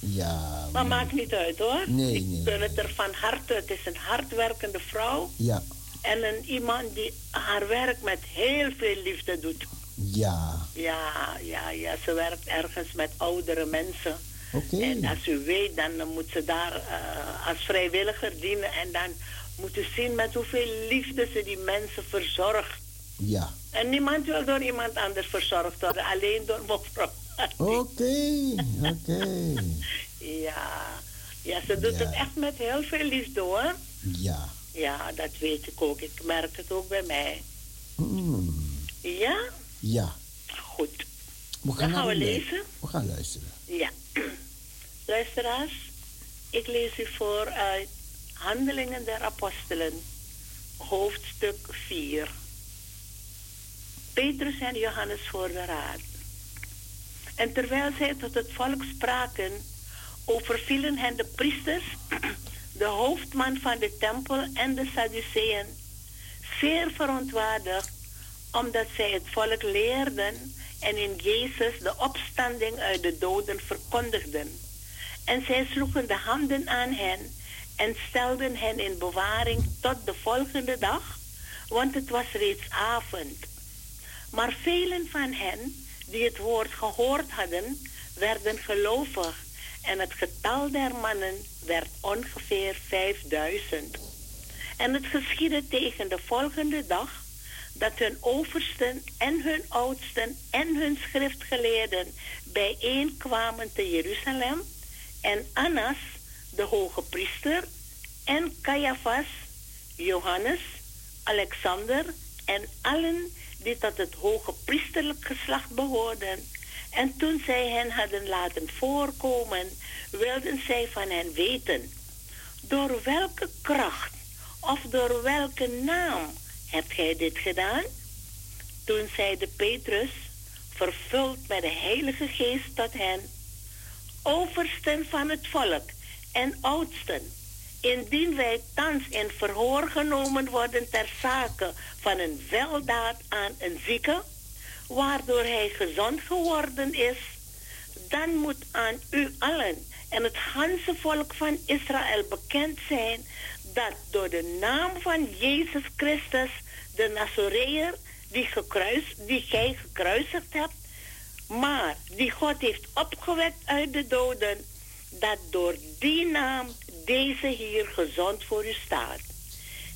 Ja, Maar maakt niet uit, hoor. Nee, ik nee, gun het er van harte. Het is een hardwerkende vrouw. ja, En een iemand die haar werk met heel veel liefde doet. ja. Ja, ja, ja. Ze werkt ergens met oudere mensen. Oké. En als u weet, dan moet ze daar eh, als vrijwilliger dienen. En dan moet u zien met hoeveel liefde ze die mensen verzorgt. Ja. En niemand wil door iemand anders verzorgd worden. Alleen door mevrouw. Oké, oké. Ja. ja, ze doet Ja. het echt met heel veel liefde hoor. Ja. Ja, dat weet ik ook. Ik merk het ook bij mij. Mm, Ja? ja. Goed. We gaan, Dan gaan we lezen. We gaan luisteren. Ja. Luisteraars, ik lees u voor uit Handelingen der Apostelen, hoofdstuk 4. Petrus en Johannes voor de raad. En terwijl zij tot het volk spraken, overvielen hen de priesters, de hoofdman van de tempel en de Sadduceeën, zeer verontwaardigd, omdat zij het volk leerden en in Jezus de opstanding uit de doden verkondigden. En zij sloegen de handen aan hen en stelden hen in bewaring tot de volgende dag, want het was reeds avond. Maar velen van hen die het woord gehoord hadden, werden gelovig en het getal der mannen werd ongeveer 5000. En het geschiedde tegen de volgende dag dat hun oversten en hun oudsten en hun schriftgeleerden bijeenkwamen te Jeruzalem en Annas, de hoge priester, en Caiaphas, Johannes, Alexander en allen die tot het hoge priesterlijk geslacht behoorden. En toen zij hen hadden laten voorkomen, wilden zij van hen weten, door welke kracht of door welke naam hebt gij dit gedaan? Toen zeide Petrus, vervuld met de Heilige Geest tot hen, oversten van het volk en oudsten, indien wij thans in verhoor genomen worden ter zake van een weldaad aan een zieke, waardoor hij gezond geworden is, dan moet aan u allen en het ganse volk van Israël bekend zijn dat door de naam van Jezus Christus, de Nazoreër, die, gekruis, die gij gekruisigd hebt, maar die God heeft opgewekt uit de doden, dat door die naam deze hier gezond voor u staat.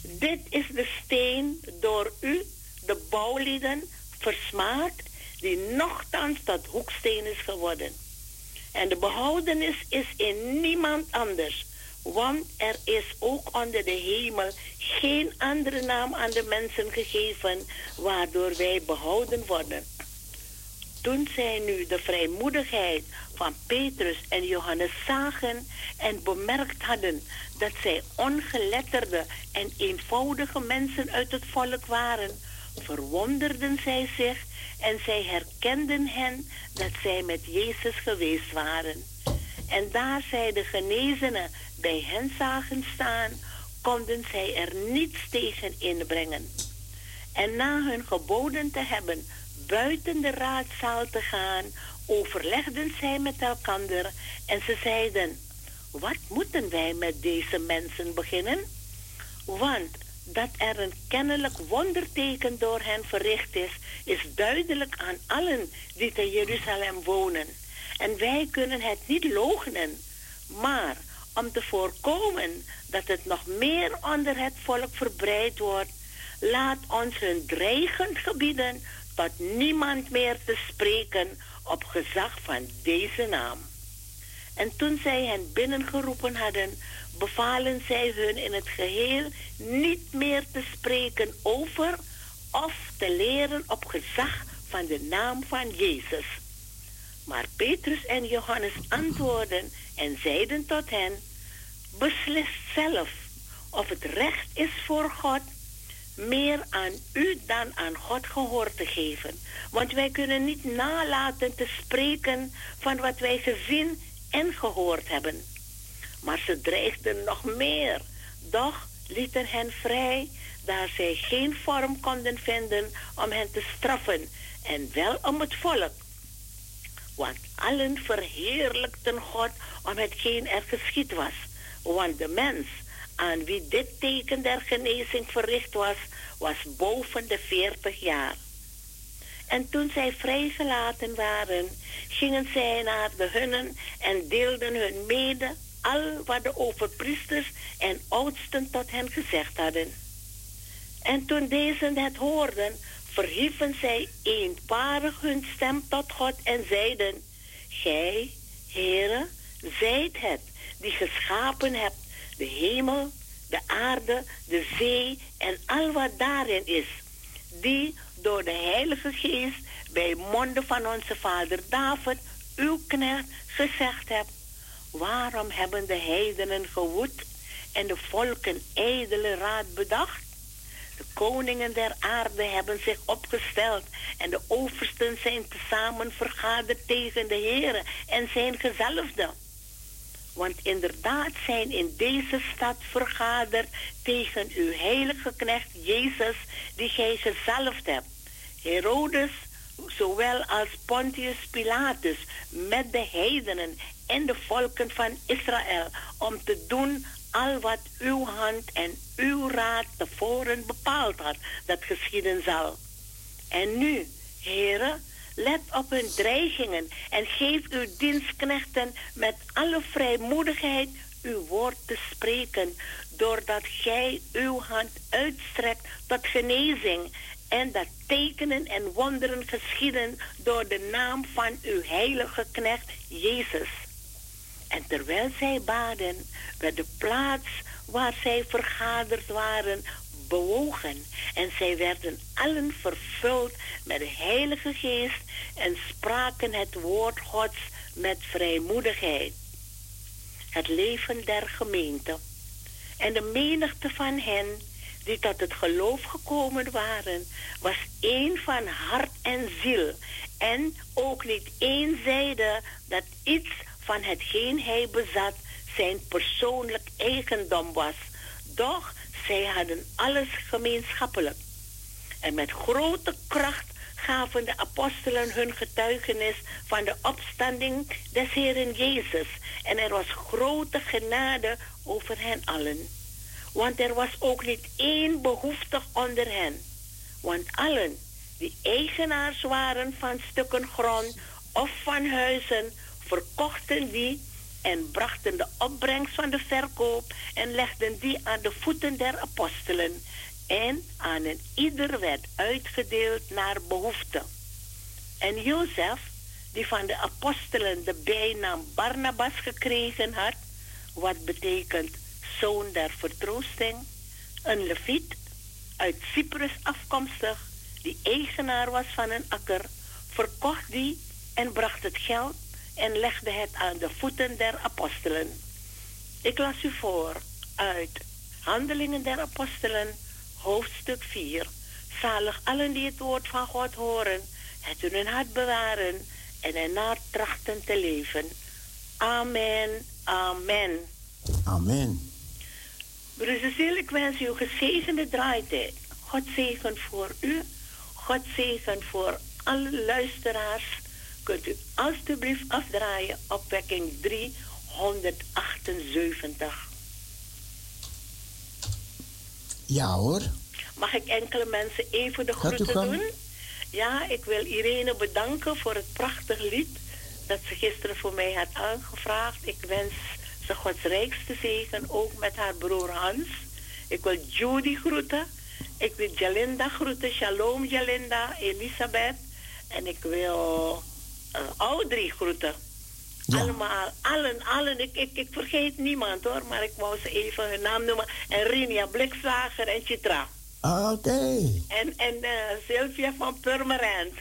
Dit is de steen door u, de bouwlieden, versmaakt, die nochtans tot hoeksteen is geworden. En de behoudenis is in niemand anders, want er is ook onder de hemel geen andere naam aan de mensen gegeven, waardoor wij behouden worden. Toen zij nu de vrijmoedigheid van Petrus en Johannes zagen en bemerkt hadden dat zij ongeletterde en eenvoudige mensen uit het volk waren, verwonderden zij zich en zij herkenden hen dat zij met Jezus geweest waren. En daar zij de genezenen bij hen zagen staan, konden zij er niets tegen inbrengen. En na hun geboden te hebben buiten de raadzaal te gaan, overlegden zij met elkander en ze zeiden, wat moeten wij met deze mensen beginnen? Want dat er een kennelijk wonderteken door hen verricht is, is duidelijk aan allen die te Jeruzalem wonen. En wij kunnen het niet loochenen. Maar om te voorkomen dat het nog meer onder het volk verbreid wordt, laat ons hun dreigend gebieden tot niemand meer te spreken op gezag van deze naam. En toen zij hen binnengeroepen hadden, bevalen zij hun in het geheel niet meer te spreken over of te leren op gezag van de naam van Jezus. Maar Petrus en Johannes antwoordden en zeiden tot hen, beslis zelf of het recht is voor God meer aan u dan aan God gehoor te geven. Want wij kunnen niet nalaten te spreken van wat wij gezien en gehoord hebben. Maar ze dreigden nog meer, doch lieten hen vrij, daar zij geen vorm konden vinden om hen te straffen, en wel om het volk. Want allen verheerlijkten God om hetgeen er geschied was. Want de mens aan wie dit teken der genezing verricht was, was boven de veertig jaar. En toen zij vrijgelaten waren, gingen zij naar de hunnen en deelden hun mede al wat de overpriesters en oudsten tot hen gezegd hadden. En toen deze het hoorden, verhieven zij eenparig hun stem tot God en zeiden, Gij, Heere, zijt het die geschapen hebt, de hemel, de aarde, de zee en al wat daarin is, die door de Heilige Geest bij monden van onze vader David, uw knecht, gezegd hebt. Waarom hebben de heidenen gewoed en de volken ijdele raad bedacht? De koningen der aarde hebben zich opgesteld en de oversten zijn tezamen vergaderd tegen de Heere en zijn gezalfde. Want inderdaad zijn in deze stad vergaderd tegen uw heilige knecht Jezus, die gij gezalfd hebt. Herodes, zowel als Pontius Pilatus, met de heidenen en de volken van Israël, om te doen al wat uw hand en uw raad tevoren bepaald had, dat geschieden zal. En nu, heren, let op hun dreigingen en geef uw dienstknechten met alle vrijmoedigheid uw woord te spreken, doordat gij uw hand uitstrekt tot genezing en dat tekenen en wonderen geschieden door de naam van uw heilige knecht Jezus. En terwijl zij baden, werd de plaats waar zij vergaderd waren bewogen. En zij werden allen vervuld met de Heilige Geest en spraken het woord Gods met vrijmoedigheid. Het leven der gemeente en de menigte van hen die tot het geloof gekomen waren, was één van hart en ziel. En ook niet één zeide dat iets van hetgeen hij bezat zijn persoonlijk eigendom was. Doch zij hadden alles gemeenschappelijk. En met grote kracht gaven de apostelen hun getuigenis van de opstanding des Heeren Jezus. En er was grote genade over hen allen. Want er was ook niet één behoeftig onder hen. Want allen die eigenaars waren van stukken grond of van huizen, verkochten die en brachten de opbrengst van de verkoop en legden die aan de voeten der apostelen. En aan een ieder werd uitgedeeld naar behoefte. En Jozef, die van de apostelen de bijnaam Barnabas gekregen had, wat betekent zoon der vertroosting, een leviet uit Cyprus afkomstig, die eigenaar was van een akker, verkocht die en bracht het geld en legde het aan de voeten der apostelen. Ik las u voor uit Handelingen der Apostelen, hoofdstuk 4. Zalig allen die het woord van God horen, het in hun hart bewaren en ernaar trachten te leven. Amen, amen. Amen. Broeder ik wens u gezegende draaitijd. God zegen voor u. God zegen voor alle luisteraars. Kunt u alstublieft afdraaien opwekking 378. Ja hoor. Mag ik enkele mensen even de groeten doen? Ja, ik wil Irene bedanken voor het prachtige lied dat ze gisteren voor mij had aangevraagd. Ik wens ze Gods rijkste zegen, ook met haar broer Hans. Ik wil Judy groeten. Ik wil Jalinda groeten. Shalom Jalinda, Elisabeth. En ik wil uh, Audrey groeten. Allemaal, allen, allen. Ik, ik, ik vergeet niemand hoor, maar ik wou ze even hun naam noemen. En Rinia Blikslager en Chitra. Ah, Oké. En, en eh, Sylvia van Purmerend.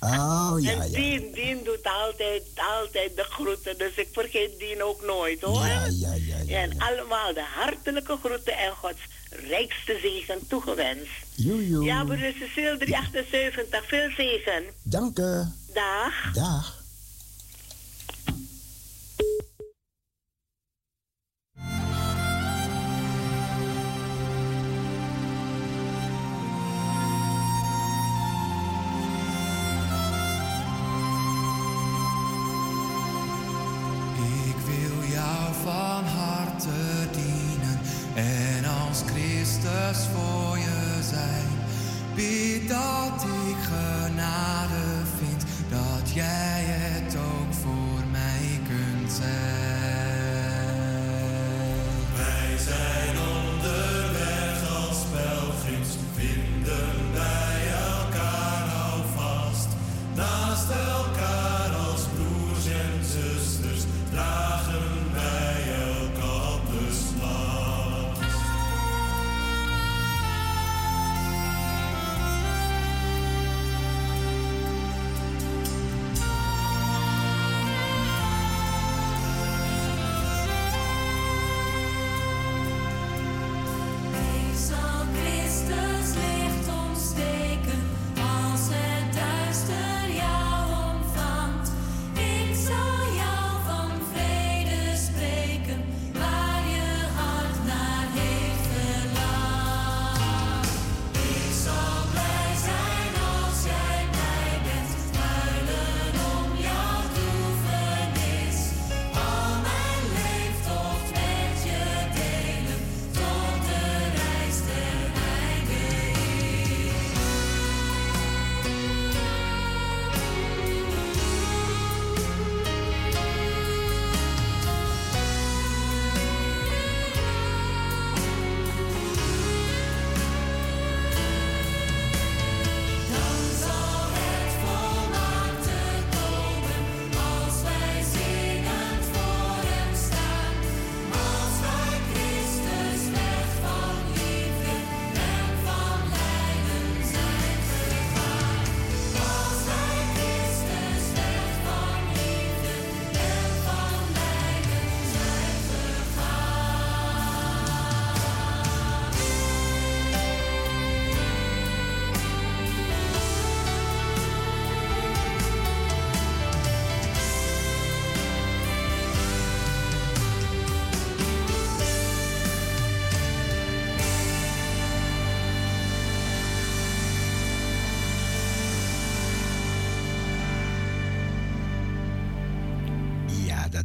Oh, ja, en ja. Dien, Dien doet altijd, altijd de groeten. Dus ik vergeet Dien ook nooit hoor. Ja, ja, ja. ja, En allemaal de hartelijke groeten en Gods rijkste zegen toegewenst. Joejoe. Ja, broeder Cecile 378. Veel zegen. Dank u. Dag. Dag. Dat ik genade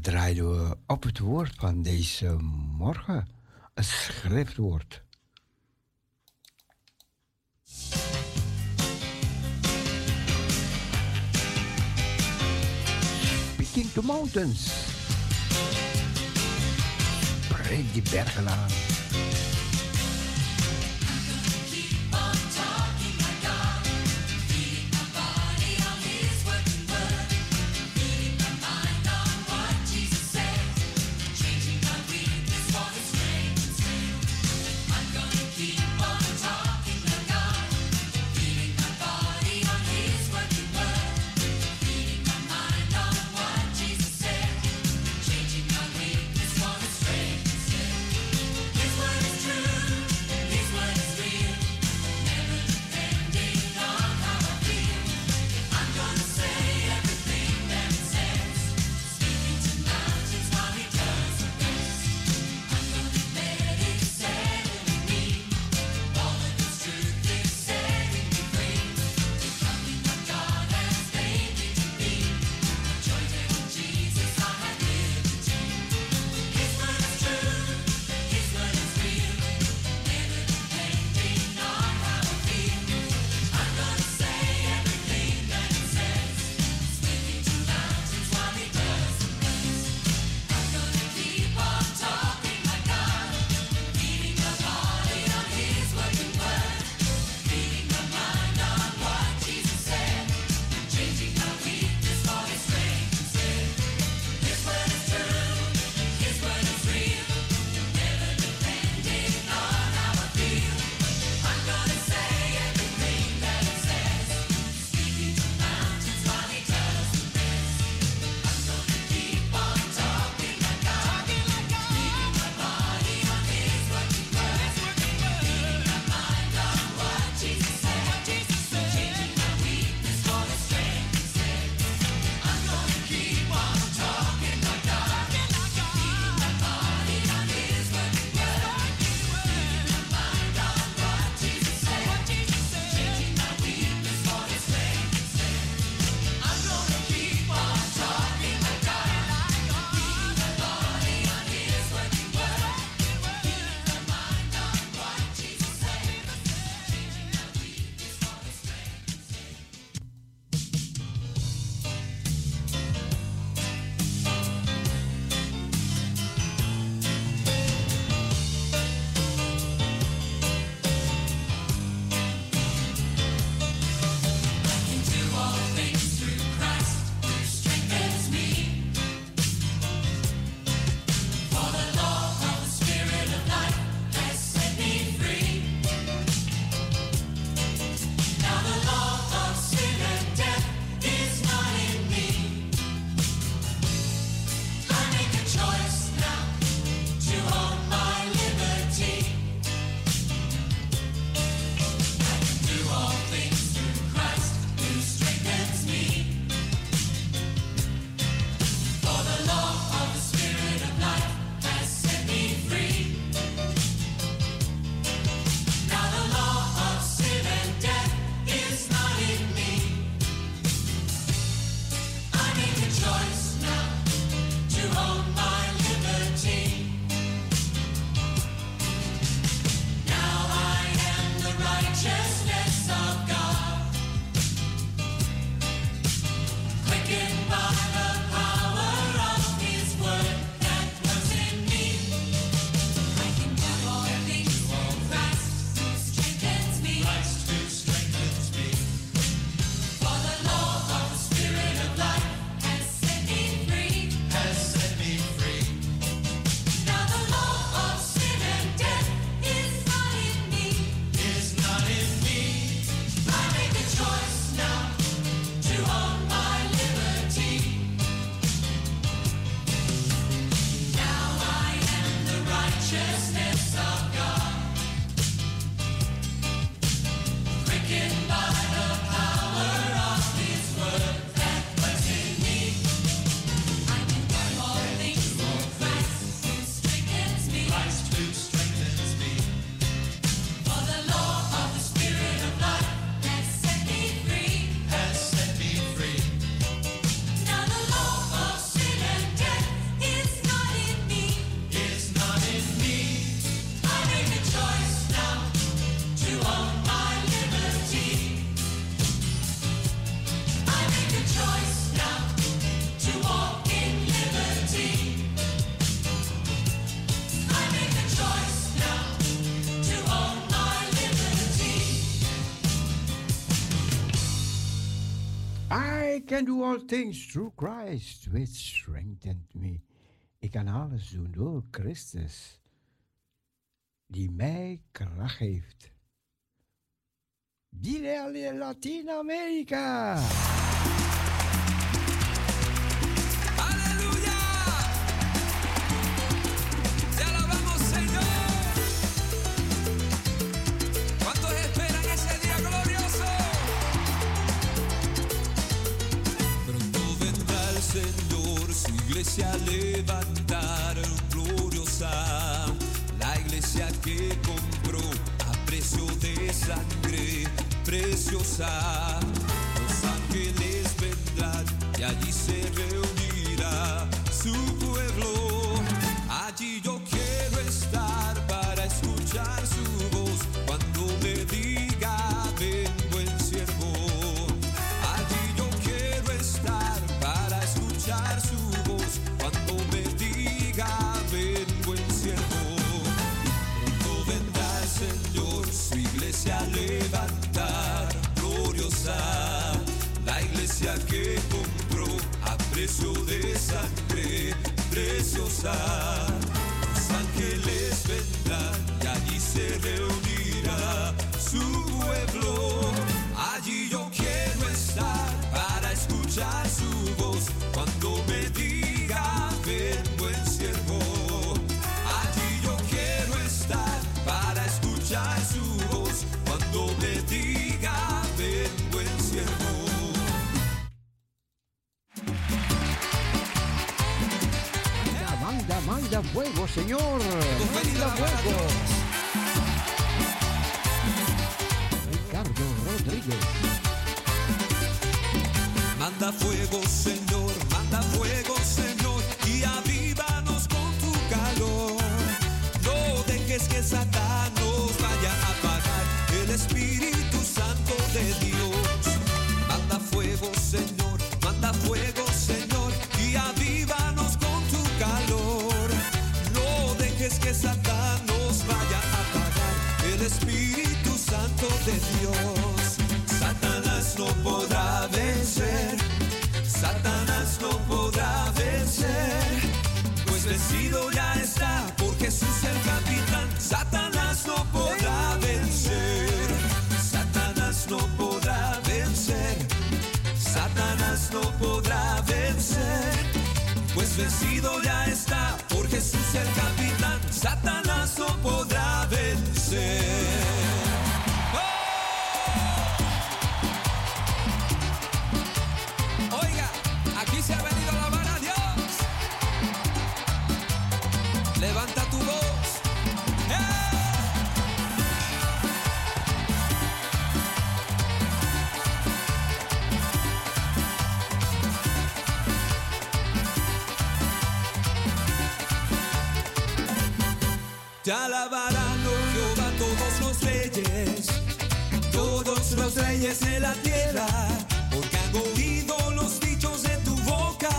draaiden we op het woord van deze morgen. Een schriftwoord. Picking the mountains. Breek die bergen aan. can do all things through Christ, which strengthened me. Ik kan alles doen door Christus, die mij kracht geeft. Dile a Latinoamérica! iglesia levantar gloriosa, la iglesia que compró a precio de sangre preciosa. Los ángeles vendrán y allí se reunirá su pueblo. preciosa. Los ángeles allí se reunirán. fuego, señor. Confundida fuego. Ricardo Rodríguez. Manda fuego, señor. vencido ya está, por Jesús el capitán, Satanás no podrá vencer. estremece la tierra, porque han oído los dichos de tu boca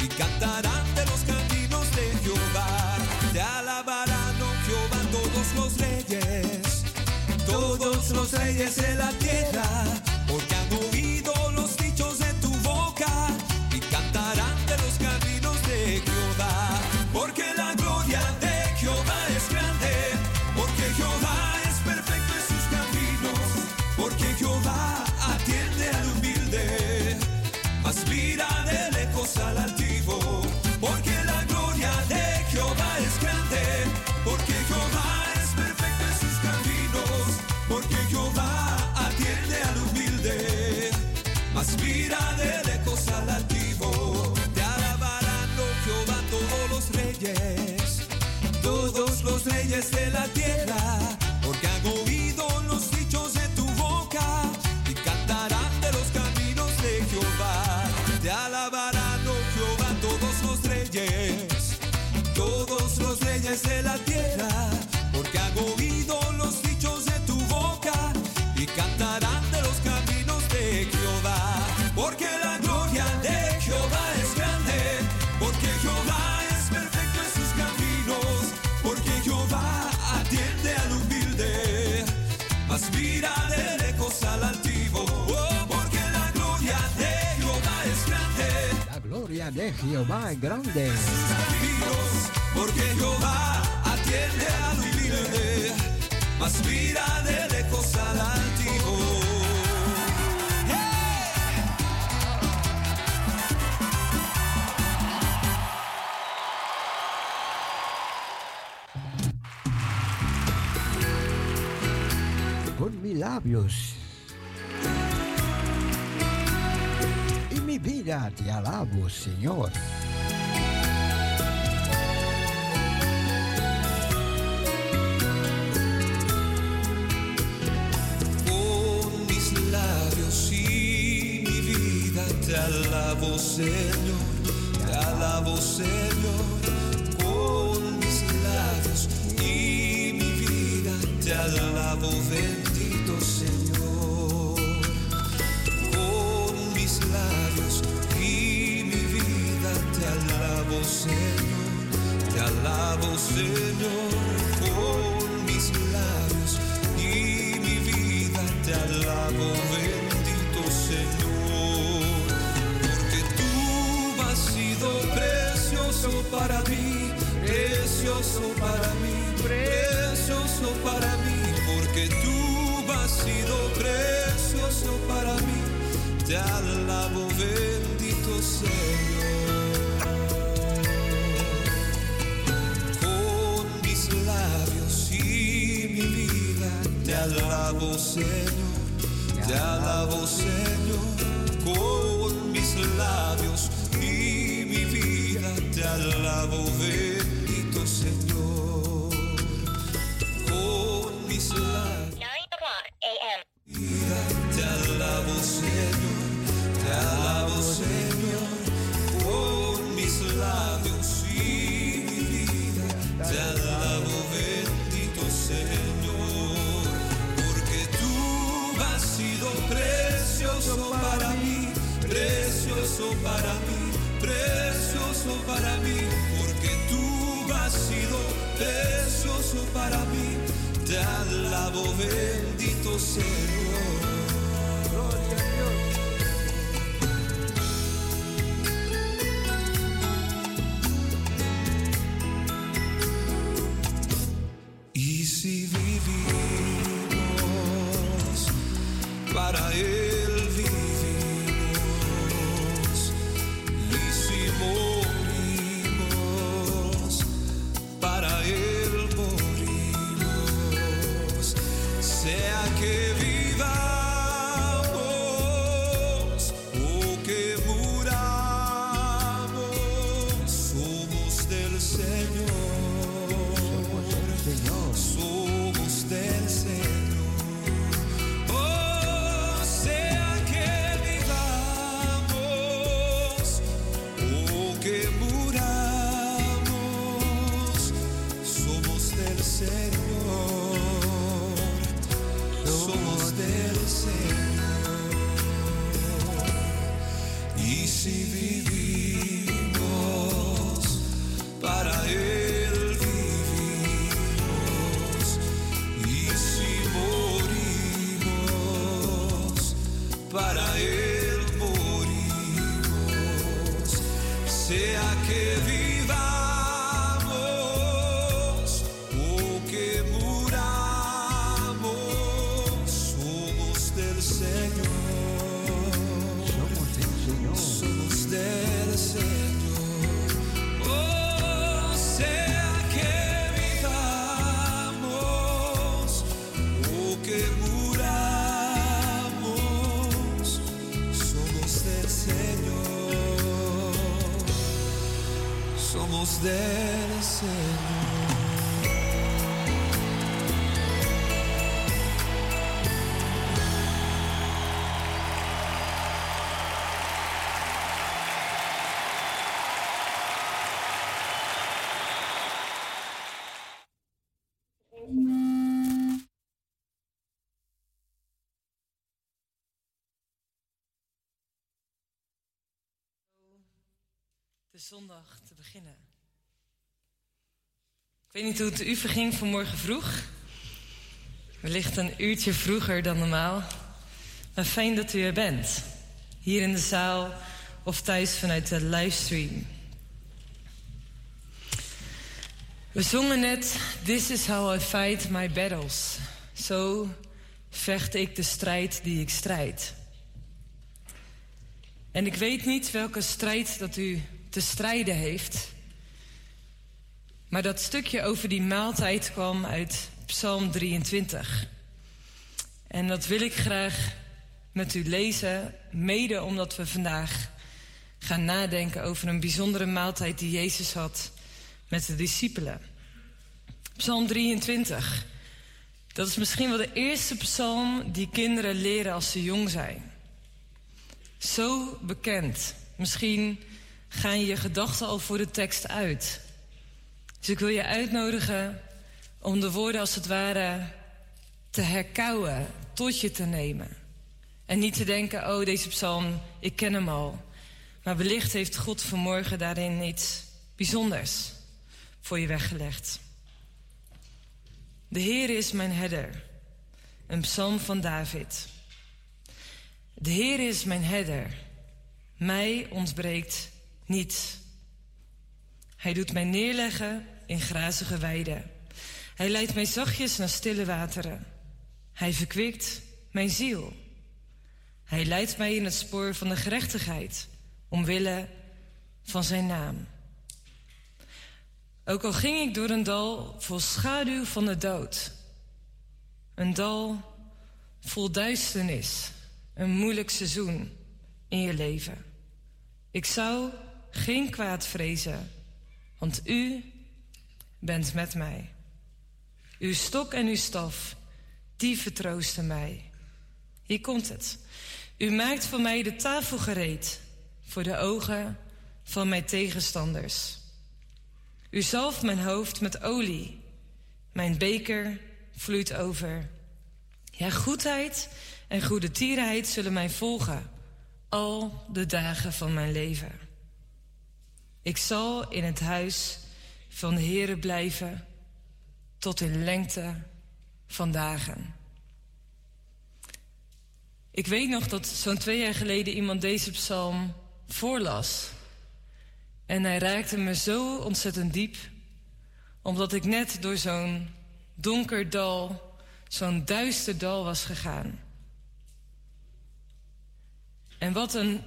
y cantarán de los caminos de Jehová. Te alabarán, oh Jehová, todos los reyes, todos los reyes de la tierra. Jehová es grande. Porque Jehová atiende al humilde, mas mira de lejos al altivo. con mis labios vos, Señor. Con mis labios y mi vida te alabo, Señor, te alabo, Señor. esclavo, bendito Señor, porque tú has sido precioso para mí, precioso para mí, precioso para mí, porque tú has sido precioso para mí, te alabo, bendito Señor. Con mis labios y mi vida te alabo, Señor. dá a você. você. zondag te beginnen. Ik weet niet hoe het u verging vanmorgen vroeg. Wellicht een uurtje vroeger dan normaal. Maar fijn dat u er bent. Hier in de zaal of thuis vanuit de livestream. We zongen net This is how I fight my battles. Zo vecht ik de strijd die ik strijd. En ik weet niet welke strijd dat u te strijden heeft. Maar dat stukje over die maaltijd kwam uit Psalm 23. En dat wil ik graag met u lezen, mede omdat we vandaag gaan nadenken over een bijzondere maaltijd die Jezus had met de discipelen. Psalm 23. Dat is misschien wel de eerste psalm die kinderen leren als ze jong zijn. Zo bekend. Misschien gaan je gedachten al voor de tekst uit. Dus ik wil je uitnodigen om de woorden als het ware te herkauwen, tot je te nemen. En niet te denken, oh deze psalm, ik ken hem al. Maar wellicht heeft God vanmorgen daarin iets bijzonders voor je weggelegd. De Heer is mijn herder. Een psalm van David. De Heer is mijn herder. Mij ontbreekt niets. Hij doet mij neerleggen in grazige weiden. Hij leidt mij zachtjes naar stille wateren. Hij verkwikt mijn ziel. Hij leidt mij in het spoor van de gerechtigheid, omwille van zijn naam. Ook al ging ik door een dal vol schaduw van de dood. Een dal vol duisternis. Een moeilijk seizoen in je leven. Ik zou geen kwaad vrezen, want u bent met mij. Uw stok en uw staf, die vertroosten mij. Hier komt het. U maakt voor mij de tafel gereed voor de ogen van mijn tegenstanders. U zalft mijn hoofd met olie. Mijn beker vloeit over. Ja, goedheid en goede tierenheid zullen mij volgen al de dagen van mijn leven. Ik zal in het huis van de Heere blijven tot in lengte van dagen. Ik weet nog dat zo'n twee jaar geleden iemand deze psalm voorlas. En hij raakte me zo ontzettend diep, omdat ik net door zo'n donker dal, zo'n duister dal was gegaan. En wat een,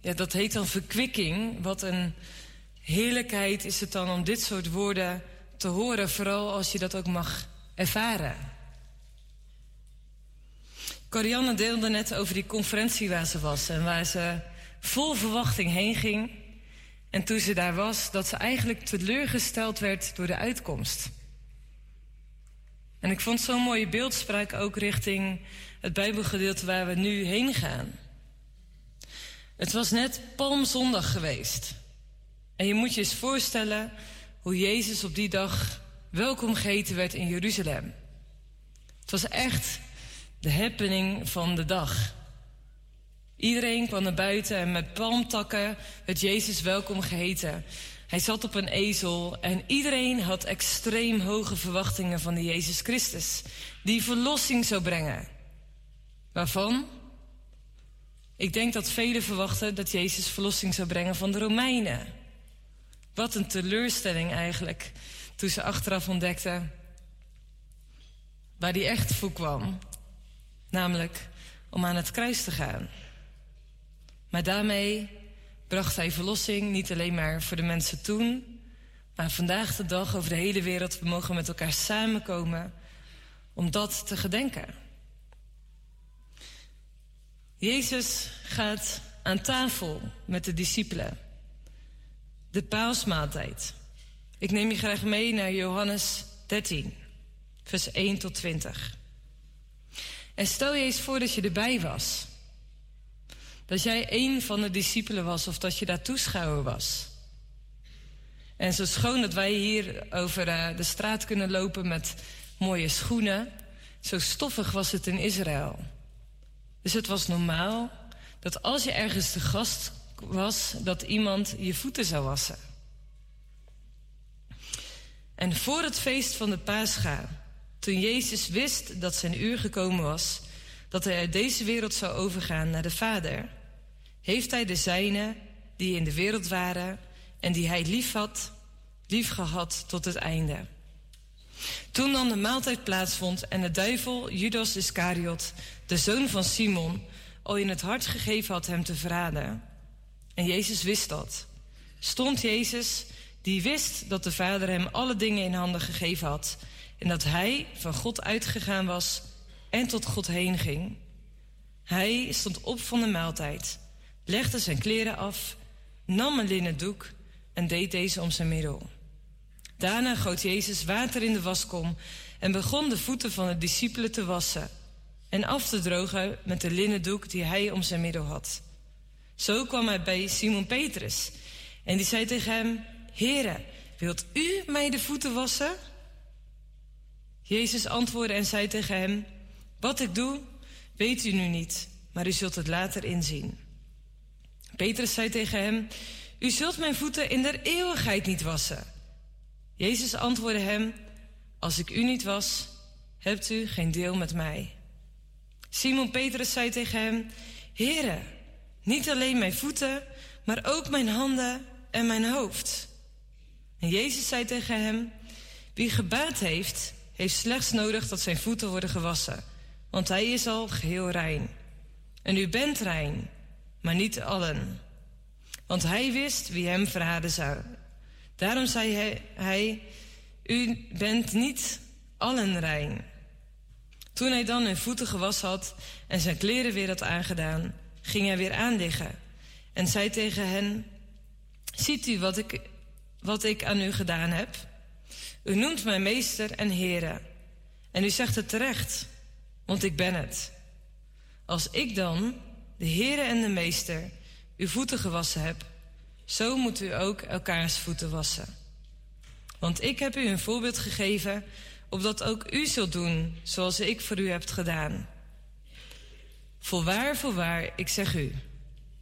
ja, dat heet dan verkwikking, wat een heerlijkheid is het dan om dit soort woorden te horen, vooral als je dat ook mag ervaren. Corianne deelde net over die conferentie waar ze was en waar ze vol verwachting heen ging. En toen ze daar was, dat ze eigenlijk teleurgesteld werd door de uitkomst. En ik vond zo'n mooie beeldspraak ook richting het Bijbelgedeelte waar we nu heen gaan. Het was net Palmzondag geweest. En je moet je eens voorstellen hoe Jezus op die dag welkom geheten werd in Jeruzalem. Het was echt de happening van de dag. Iedereen kwam naar buiten en met palmtakken werd Jezus welkom geheten. Hij zat op een ezel en iedereen had extreem hoge verwachtingen van de Jezus Christus, die verlossing zou brengen. Waarvan? Ik denk dat velen verwachten dat Jezus verlossing zou brengen van de Romeinen. Wat een teleurstelling eigenlijk, toen ze achteraf ontdekten waar hij echt voor kwam. Namelijk om aan het kruis te gaan. Maar daarmee bracht hij verlossing niet alleen maar voor de mensen toen, maar vandaag de dag over de hele wereld. We mogen met elkaar samenkomen om dat te gedenken. Jezus gaat aan tafel met de discipelen. De paasmaaltijd. Ik neem je graag mee naar Johannes 13, vers 1 tot 20. En stel je eens voor dat je erbij was. Dat jij een van de discipelen was of dat je daar toeschouwer was. En zo schoon dat wij hier over uh, de straat kunnen lopen met mooie schoenen, zo stoffig was het in Israël. Dus het was normaal dat als je ergens te gast was, dat iemand je voeten zou wassen. En voor het feest van de Pascha, toen Jezus wist dat zijn uur gekomen was, dat hij uit deze wereld zou overgaan naar de Vader, heeft hij de zijne die in de wereld waren en die hij lief had, lief gehad tot het einde. Toen dan de maaltijd plaatsvond en de duivel Judas Iscariot, de zoon van Simon, al in het hart gegeven had hem te verraden. En Jezus wist dat. Stond Jezus, die wist dat de Vader hem alle dingen in handen gegeven had en dat hij van God uitgegaan was en tot God heen ging. Hij stond op van de maaltijd, legde zijn kleren af, nam een linnen doek en deed deze om zijn middel. Daarna goot Jezus water in de waskom en begon de voeten van de discipelen te wassen en af te drogen met de linnen doek die hij om zijn middel had. Zo kwam hij bij Simon Petrus en die zei tegen hem: Heere, wilt u mij de voeten wassen? Jezus antwoordde en zei tegen hem: Wat ik doe, weet u nu niet, maar u zult het later inzien. Petrus zei tegen hem: U zult mijn voeten in der eeuwigheid niet wassen. Jezus antwoordde hem: Als ik u niet was, hebt u geen deel met mij. Simon Petrus zei tegen hem: Heere, niet alleen mijn voeten, maar ook mijn handen en mijn hoofd. En Jezus zei tegen hem: Wie gebaat heeft, heeft slechts nodig dat zijn voeten worden gewassen, want hij is al geheel rein. En u bent rein, maar niet allen. Want hij wist wie hem verraden zou. Daarom zei hij, hij U bent niet allen rein. Toen hij dan hun voeten gewassen had en zijn kleren weer had aangedaan, ging hij weer aanliggen en zei tegen hen: Ziet u wat ik, wat ik aan u gedaan heb? U noemt mij meester en heren. En u zegt het terecht, want ik ben het. Als ik dan, de heren en de meester, uw voeten gewassen heb, zo moet u ook elkaars voeten wassen. Want ik heb u een voorbeeld gegeven, opdat ook u zult doen zoals ik voor u heb gedaan. Voorwaar, voorwaar, ik zeg u.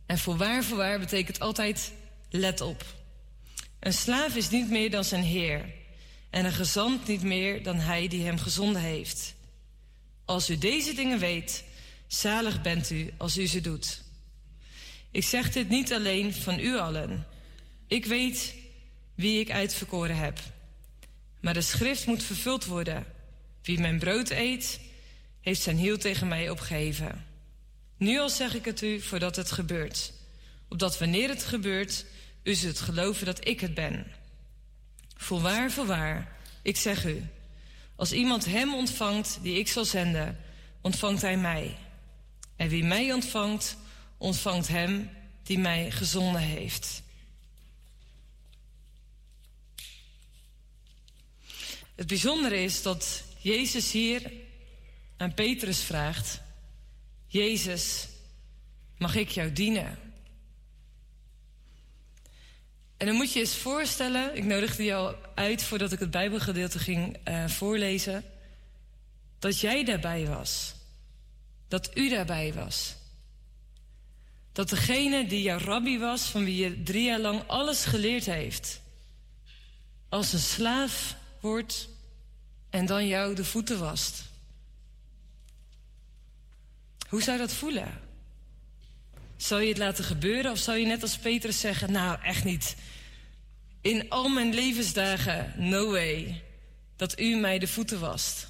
En voorwaar, voorwaar betekent altijd let op. Een slaaf is niet meer dan zijn heer en een gezant niet meer dan hij die hem gezonden heeft. Als u deze dingen weet, zalig bent u als u ze doet. Ik zeg dit niet alleen van u allen. Ik weet wie ik uitverkoren heb. Maar de schrift moet vervuld worden. Wie mijn brood eet, heeft zijn hiel tegen mij opgeheven. Nu al zeg ik het u voordat het gebeurt. Opdat wanneer het gebeurt, u zult geloven dat ik het ben. Voorwaar, voorwaar, ik zeg u. Als iemand hem ontvangt die ik zal zenden, ontvangt hij mij. En wie mij ontvangt, ontvangt hem die mij gezonden heeft. Het bijzondere is dat Jezus hier aan Petrus vraagt: Jezus, mag ik jou dienen? En dan moet je eens voorstellen, ik nodigde jou uit voordat ik het Bijbelgedeelte ging uh, voorlezen, dat jij daarbij was. Dat u daarbij was. Dat degene die jouw rabbi was, van wie je drie jaar lang alles geleerd heeft, als een slaaf wordt en dan jou de voeten wast. Hoe zou dat voelen? Zou je het laten gebeuren of zou je net als Petrus zeggen: Nou, echt niet. In al mijn levensdagen, no way, dat u mij de voeten wast.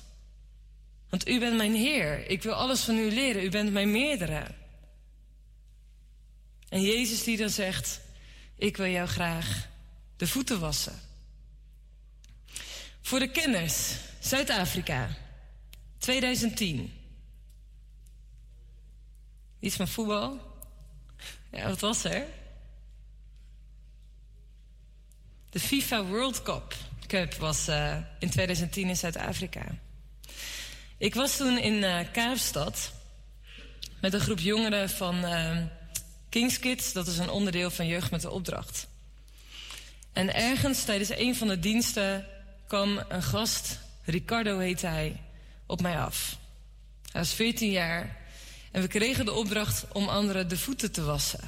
Want u bent mijn Heer. Ik wil alles van u leren. U bent mijn meerdere. En Jezus die dan zegt: Ik wil jou graag de voeten wassen. Voor de kenners, Zuid-Afrika, 2010. Iets van voetbal? Ja, wat was er? De FIFA World Cup, Cup was uh, in 2010 in Zuid-Afrika. Ik was toen in uh, Kaapstad met een groep jongeren van uh, Kings Kids. Dat is een onderdeel van Jeugd met de Opdracht. En ergens tijdens een van de diensten kwam een gast, Ricardo heette hij, op mij af. Hij was 14 jaar en we kregen de opdracht om anderen de voeten te wassen.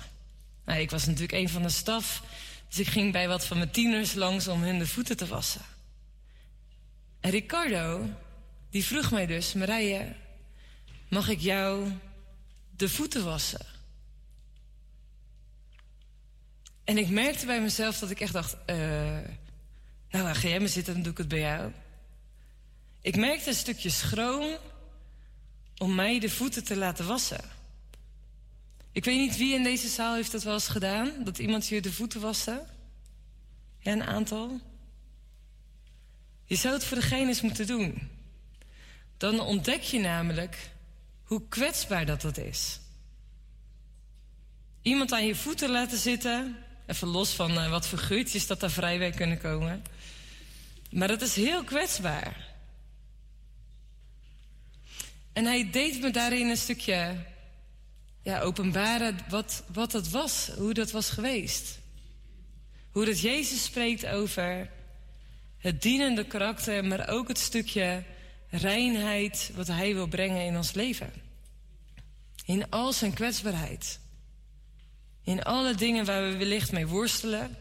Nou, ik was natuurlijk een van de staf, dus ik ging bij wat van mijn tieners langs om hun de voeten te wassen. En Ricardo, die vroeg mij dus, Marije, mag ik jou de voeten wassen? En ik merkte bij mezelf dat ik echt dacht: eh, Nou, ga jij maar zitten, dan doe ik het bij jou. Ik merkte een stukje schroom om mij de voeten te laten wassen. Ik weet niet wie in deze zaal heeft dat wel eens gedaan, dat iemand je de voeten waste. Ja, een aantal. Je zou het voor degene eens moeten doen. Dan ontdek je namelijk hoe kwetsbaar dat dat is. Iemand aan je voeten laten zitten, even los van eh, wat voor dat daar vrij bij kunnen komen. Maar dat is heel kwetsbaar. En hij deed me daarin een stukje ja, openbaren wat, wat dat was, hoe dat was geweest. Hoe dat Jezus spreekt over het dienende karakter, maar ook het stukje reinheid wat hij wil brengen in ons leven. In al zijn kwetsbaarheid. In alle dingen waar we wellicht mee worstelen.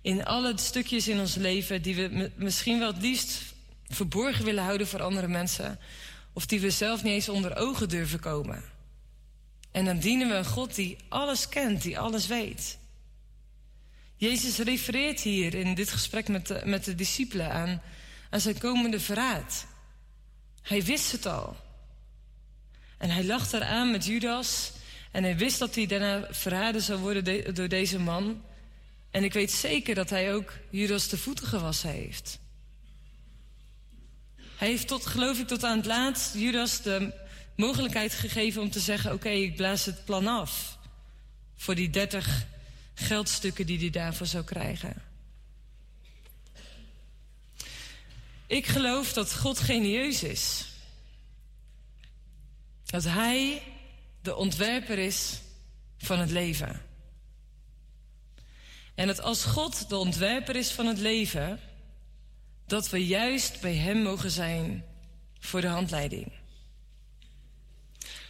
In alle stukjes in ons leven die we misschien wel het liefst verborgen willen houden voor andere mensen. Of die we zelf niet eens onder ogen durven komen. En dan dienen we een God die alles kent, die alles weet. Jezus refereert hier in dit gesprek met de, met de discipelen aan, aan zijn komende verraad. Hij wist het al. En hij lag daar aan met Judas. En hij wist dat hij daarna verraden zou worden door deze man. En ik weet zeker dat hij ook Judas de voeten gewassen heeft. Hij heeft tot, geloof ik, tot aan het laatst Judas de mogelijkheid gegeven om te zeggen: Oké, ik blaas het plan af. Voor die dertig geldstukken die hij daarvoor zou krijgen. Ik geloof dat God genieus is. Dat Hij de ontwerper is van het leven. En dat als God de ontwerper is van het leven, dat we juist bij Hem mogen zijn voor de handleiding.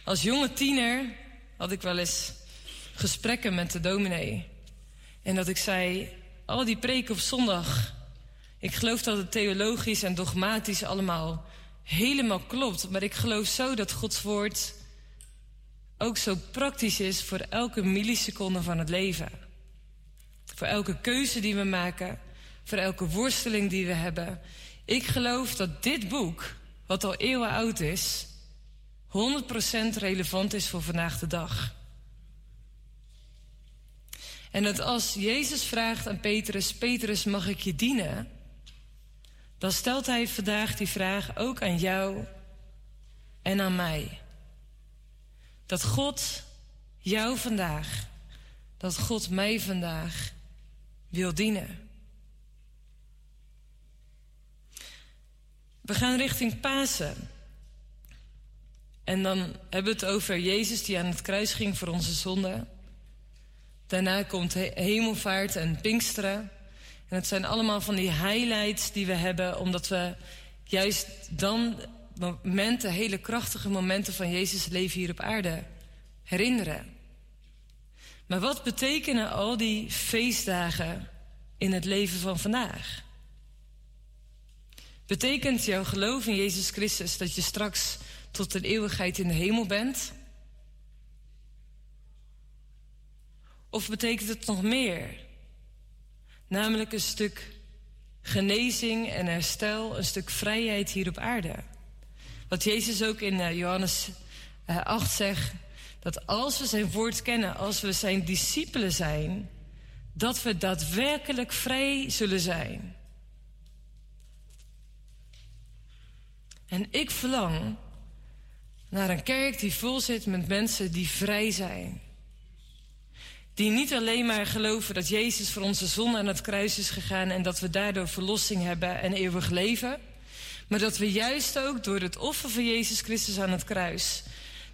Als jonge tiener had ik wel eens gesprekken met de dominee. En dat ik zei, al die preken op zondag, ik geloof dat het theologisch en dogmatisch allemaal helemaal klopt. Maar ik geloof zo dat Gods woord ook zo praktisch is voor elke milliseconde van het leven. Voor elke keuze die we maken, voor elke worsteling die we hebben. Ik geloof dat dit boek, wat al eeuwen oud is, 100% relevant is voor vandaag de dag. En dat als Jezus vraagt aan Petrus: Petrus, mag ik je dienen? Dan stelt hij vandaag die vraag ook aan jou en aan mij. Dat God jou vandaag, dat God mij vandaag wil dienen. We gaan richting Pasen. En dan hebben we het over Jezus die aan het kruis ging voor onze zonden. Daarna komt hemelvaart en Pinksteren. En het zijn allemaal van die highlights die we hebben, omdat we juist dan momenten, hele krachtige momenten van Jezus leven hier op aarde herinneren. Maar wat betekenen al die feestdagen in het leven van vandaag? Betekent jouw geloof in Jezus Christus dat je straks tot een eeuwigheid in de hemel bent? Of betekent het nog meer? Namelijk een stuk genezing en herstel, een stuk vrijheid hier op aarde. Wat Jezus ook in uh, Johannes uh, 8 zegt, dat als we zijn woord kennen, als we zijn discipelen zijn, dat we daadwerkelijk vrij zullen zijn. En ik verlang naar een kerk die vol zit met mensen die vrij zijn. Die niet alleen maar geloven dat Jezus voor onze zonde aan het kruis is gegaan en dat we daardoor verlossing hebben en eeuwig leven. Maar dat we juist ook door het offer van Jezus Christus aan het kruis,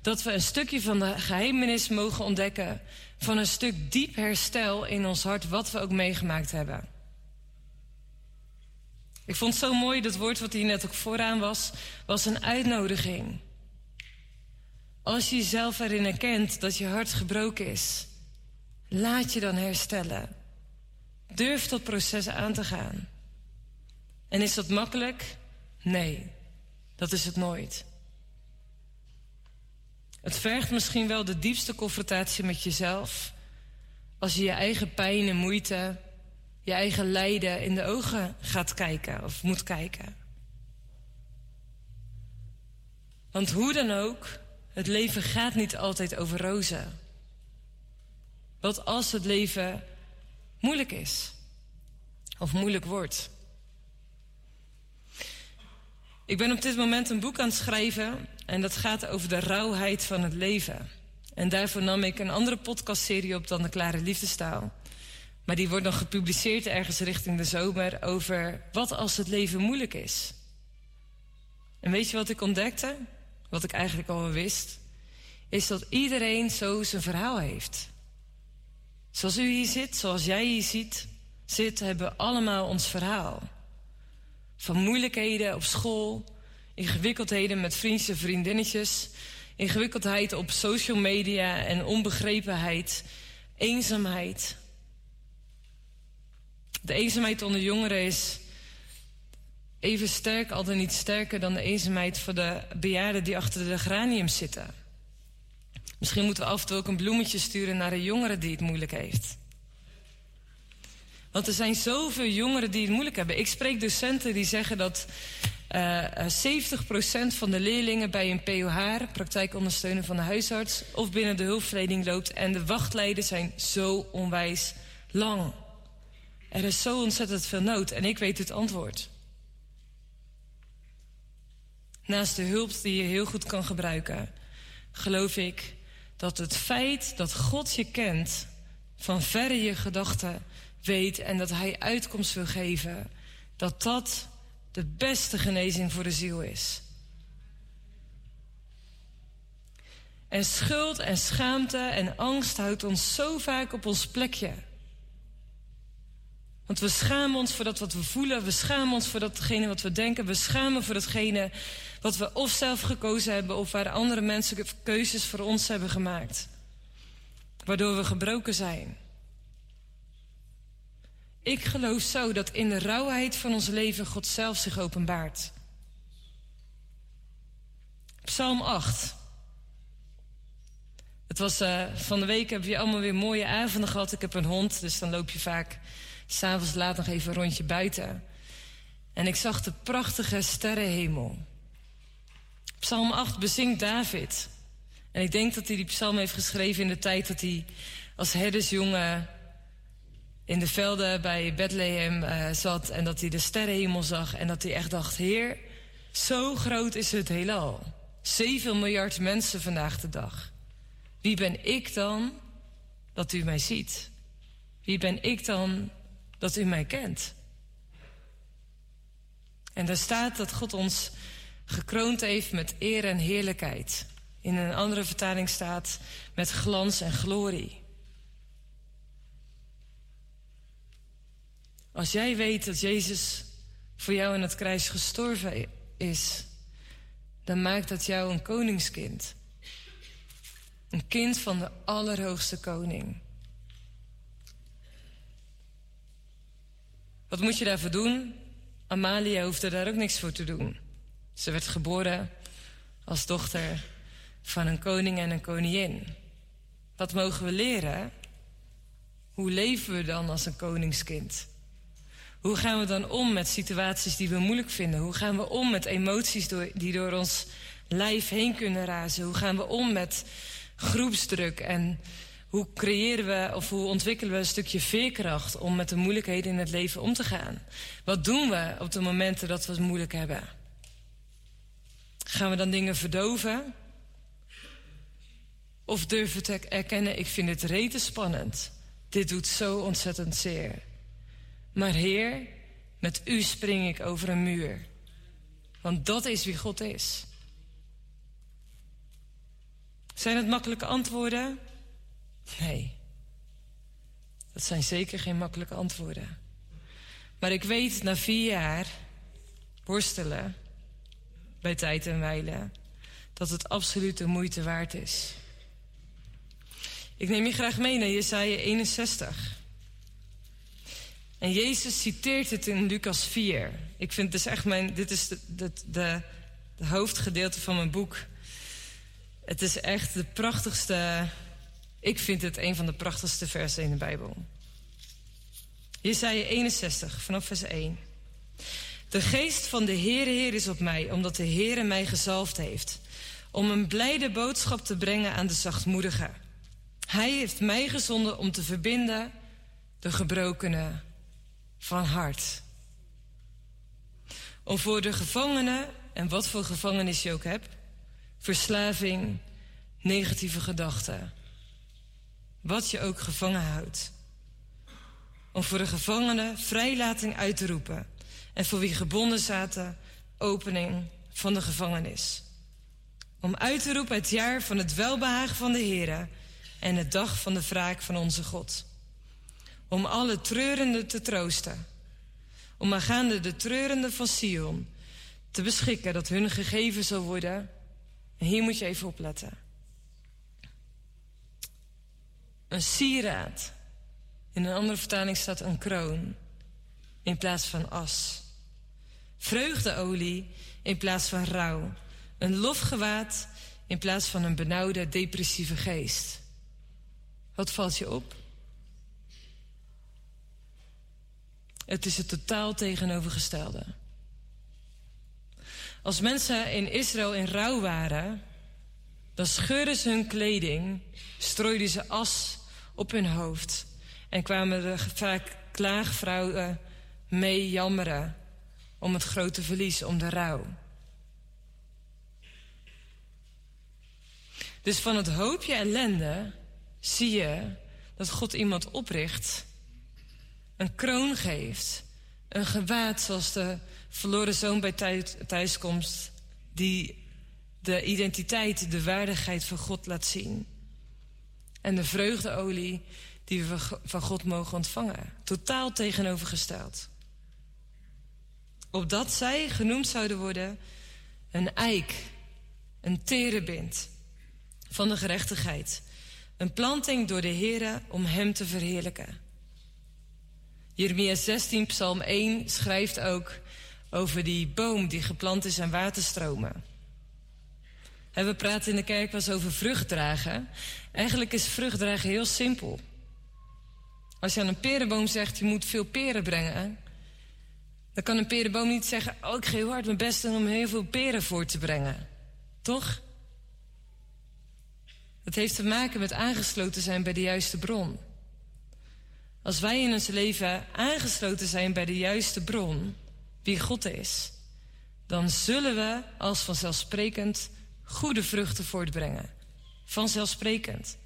dat we een stukje van de geheimenis mogen ontdekken van een stuk diep herstel in ons hart, wat we ook meegemaakt hebben. Ik vond zo mooi, dat woord wat hier net ook vooraan was, was een uitnodiging. Als je jezelf erin herkent dat je hart gebroken is, laat je dan herstellen. Durf dat proces aan te gaan. En is dat makkelijk? Nee, dat is het nooit. Het vergt misschien wel de diepste confrontatie met jezelf. als je je eigen pijn en moeite, je eigen lijden in de ogen gaat kijken of moet kijken. Want hoe dan ook, het leven gaat niet altijd over rozen. Wat als het leven moeilijk is of moeilijk wordt? Ik ben op dit moment een boek aan het schrijven en dat gaat over de rauwheid van het leven. En daarvoor nam ik een andere podcastserie op dan de Klare Liefdestaal. Maar die wordt nog gepubliceerd ergens richting de zomer over wat als het leven moeilijk is. En weet je wat ik ontdekte? Wat ik eigenlijk al wist? Is dat iedereen zo zijn verhaal heeft. Zoals u hier zit, zoals jij hier ziet, zit, hebben we allemaal ons verhaal. Van moeilijkheden op school, ingewikkeldheden met vriendjes en vriendinnetjes, ingewikkeldheid op social media en onbegrepenheid, eenzaamheid. De eenzaamheid onder jongeren is even sterk, al dan niet sterker dan de eenzaamheid voor de bejaarden die achter de geraniums zitten. Misschien moeten we af en toe ook een bloemetje sturen naar een jongere die het moeilijk heeft. Want er zijn zoveel jongeren die het moeilijk hebben. Ik spreek docenten die zeggen dat uh, uh, 70% van de leerlingen bij een POH, praktijkondersteuner van de huisarts, of binnen de hulpverlening loopt. En de wachtlijden zijn zo onwijs lang. Er is zo ontzettend veel nood en ik weet het antwoord. Naast de hulp die je heel goed kan gebruiken, geloof ik dat het feit dat God je kent, van verre je gedachten weet en dat Hij uitkomst wil geven, dat dat de beste genezing voor de ziel is. En schuld en schaamte en angst houdt ons zo vaak op ons plekje. Want we schamen ons voor dat wat we voelen, we schamen ons voor datgene wat we denken, we schamen voor datgene wat we of zelf gekozen hebben of waar andere mensen keuzes voor ons hebben gemaakt. Waardoor we gebroken zijn. Ik geloof zo dat in de rauwheid van ons leven God zelf zich openbaart. Psalm 8. Het was uh, van de week heb je allemaal weer mooie avonden gehad. Ik heb een hond, dus dan loop je vaak s'avonds laat nog even een rondje buiten. En ik zag de prachtige sterrenhemel. Psalm 8 bezingt David. En ik denk dat hij die psalm heeft geschreven in de tijd dat hij als herdersjongen in de velden bij Bethlehem uh, zat en dat hij de sterrenhemel zag en dat hij echt dacht: Heer, zo groot is het heelal. 7 miljard mensen vandaag de dag. Wie ben ik dan dat u mij ziet? Wie ben ik dan dat u mij kent? En daar staat dat God ons gekroond heeft met eer en heerlijkheid. In een andere vertaling staat met glans en glorie. Als jij weet dat Jezus voor jou in het kruis gestorven is, dan maakt dat jou een koningskind. Een kind van de Allerhoogste Koning. Wat moet je daarvoor doen? Amalia hoefde daar ook niks voor te doen. Ze werd geboren als dochter van een koning en een koningin. Wat mogen we leren? Hoe leven we dan als een koningskind? Hoe gaan we dan om met situaties die we moeilijk vinden? Hoe gaan we om met emoties die door ons lijf heen kunnen razen? Hoe gaan we om met groepsdruk? En hoe creëren we of hoe ontwikkelen we een stukje veerkracht om met de moeilijkheden in het leven om te gaan? Wat doen we op de momenten dat we het moeilijk hebben? Gaan we dan dingen verdoven? Of durven te erkennen, ik vind het rete spannend. Dit doet zo ontzettend zeer. Maar Heer, met u spring ik over een muur. Want dat is wie God is. Zijn het makkelijke antwoorden? Nee. Dat zijn zeker geen makkelijke antwoorden. Maar ik weet na vier jaar worstelen bij tijd en wijle dat het absoluut de moeite waard is. Ik neem je graag mee naar Jesaja 61. En Jezus citeert het in Lucas 4. Ik vind dus echt mijn. Dit is de hoofdgedeelte van mijn boek. Het is echt de prachtigste Ik vind het een van de prachtigste versen in de Bijbel. Jesaja 61, vanaf vers 1. De geest van de Heere Heer is op mij, omdat de Heere mij gezalfd heeft. Om een blijde boodschap te brengen aan de zachtmoedigen. Hij heeft mij gezonden om te verbinden de gebrokenen van hart. Om voor de gevangenen, en wat voor gevangenis je ook hebt, verslaving, negatieve gedachten, wat je ook gevangen houdt. Om voor de gevangenen vrijlating uit te roepen en voor wie gebonden zaten, opening van de gevangenis. Om uit te roepen het jaar van het welbehagen van de Heer en het dag van de wraak van onze God. Om alle treurenden te troosten. Om aangaande de treurenden van Sion te beschikken dat hun gegeven zal worden. En hier moet je even opletten. Een sieraad. In een andere vertaling staat een kroon in plaats van as. Vreugdeolie in plaats van rouw. Een lofgewaad in plaats van een benauwde, depressieve geest. Wat valt je op? Het is het totaal tegenovergestelde. Als mensen in Israël in rouw waren, dan scheurden ze hun kleding, strooiden ze as op hun hoofd en kwamen er vaak klaagvrouwen mee jammeren om het grote verlies, om de rouw. Dus van het hoopje ellende zie je dat God iemand opricht, een kroon geeft, een gewaad zoals de verloren zoon bij thuiskomst, die de identiteit, de waardigheid van God laat zien. En de vreugdeolie die we van God mogen ontvangen. Totaal tegenovergesteld. Opdat zij genoemd zouden worden een eik, een terebint van de gerechtigheid. Een planting door de Here om hem te verheerlijken. Jeremia 16, Psalm 1 schrijft ook over die boom die geplant is aan waterstromen. We praten in de kerk eens over vruchtdragen. Eigenlijk is vruchtdragen heel simpel. Als je aan een perenboom zegt, je moet veel peren brengen... dan kan een perenboom niet zeggen... oh, ik ga heel hard mijn best doen om heel veel peren voor te brengen. Toch? Het heeft te maken met aangesloten zijn bij de juiste bron. Als wij in ons leven aangesloten zijn bij de juiste bron, wie God is, dan zullen we als vanzelfsprekend goede vruchten voortbrengen. Vanzelfsprekend.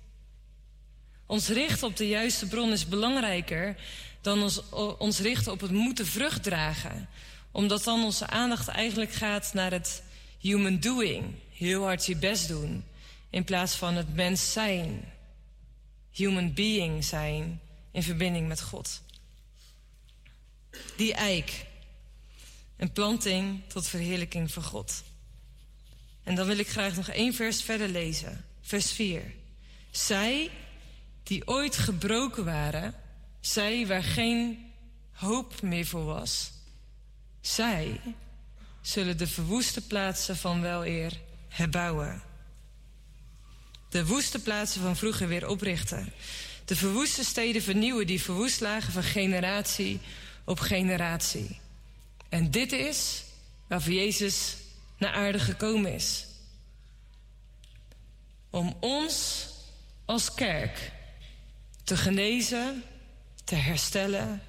Ons richten op de juiste bron is belangrijker dan ons, ons richten op het moeten vrucht dragen. Omdat dan onze aandacht eigenlijk gaat naar het human doing. Heel hard je best doen. In plaats van het mens zijn. Human being zijn in verbinding met God. Die eik. Een planting tot verheerlijking van God. En dan wil ik graag nog één vers verder lezen. Vers 4. Zij die ooit gebroken waren, zij waar geen hoop meer voor was, zij zullen de verwoeste plaatsen van weleer herbouwen. De woeste plaatsen van vroeger weer oprichten. De verwoeste steden vernieuwen die verwoest lagen van generatie op generatie. En dit is waarvoor Jezus naar aarde gekomen is. Om ons als kerk te genezen, te herstellen,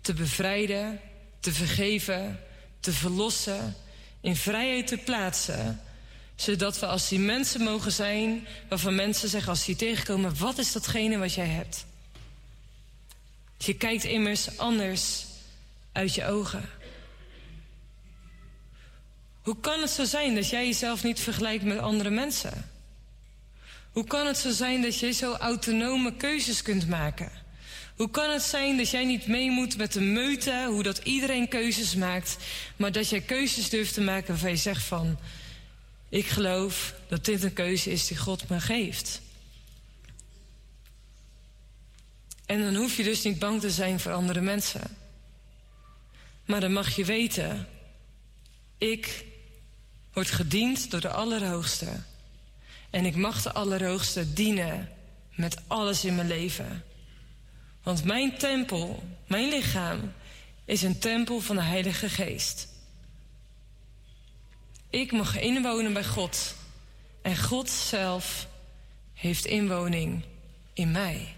te bevrijden, te vergeven, te verlossen, in vrijheid te plaatsen, zodat we als die mensen mogen zijn waarvan mensen zeggen als die tegenkomen, wat is datgene wat jij hebt? Je kijkt immers anders uit je ogen. Hoe kan het zo zijn dat jij jezelf niet vergelijkt met andere mensen? Hoe kan het zo zijn dat jij zo autonome keuzes kunt maken? Hoe kan het zijn dat jij niet mee moet met de meute, hoe dat iedereen keuzes maakt, maar dat jij keuzes durft te maken waarvan je zegt van, ik geloof dat dit een keuze is die God me geeft. En dan hoef je dus niet bang te zijn voor andere mensen. Maar dan mag je weten, ik word gediend door de Allerhoogste. En ik mag de Allerhoogste dienen met alles in mijn leven. Want mijn tempel, mijn lichaam, is een tempel van de Heilige Geest. Ik mag inwonen bij God. En God zelf heeft inwoning in mij.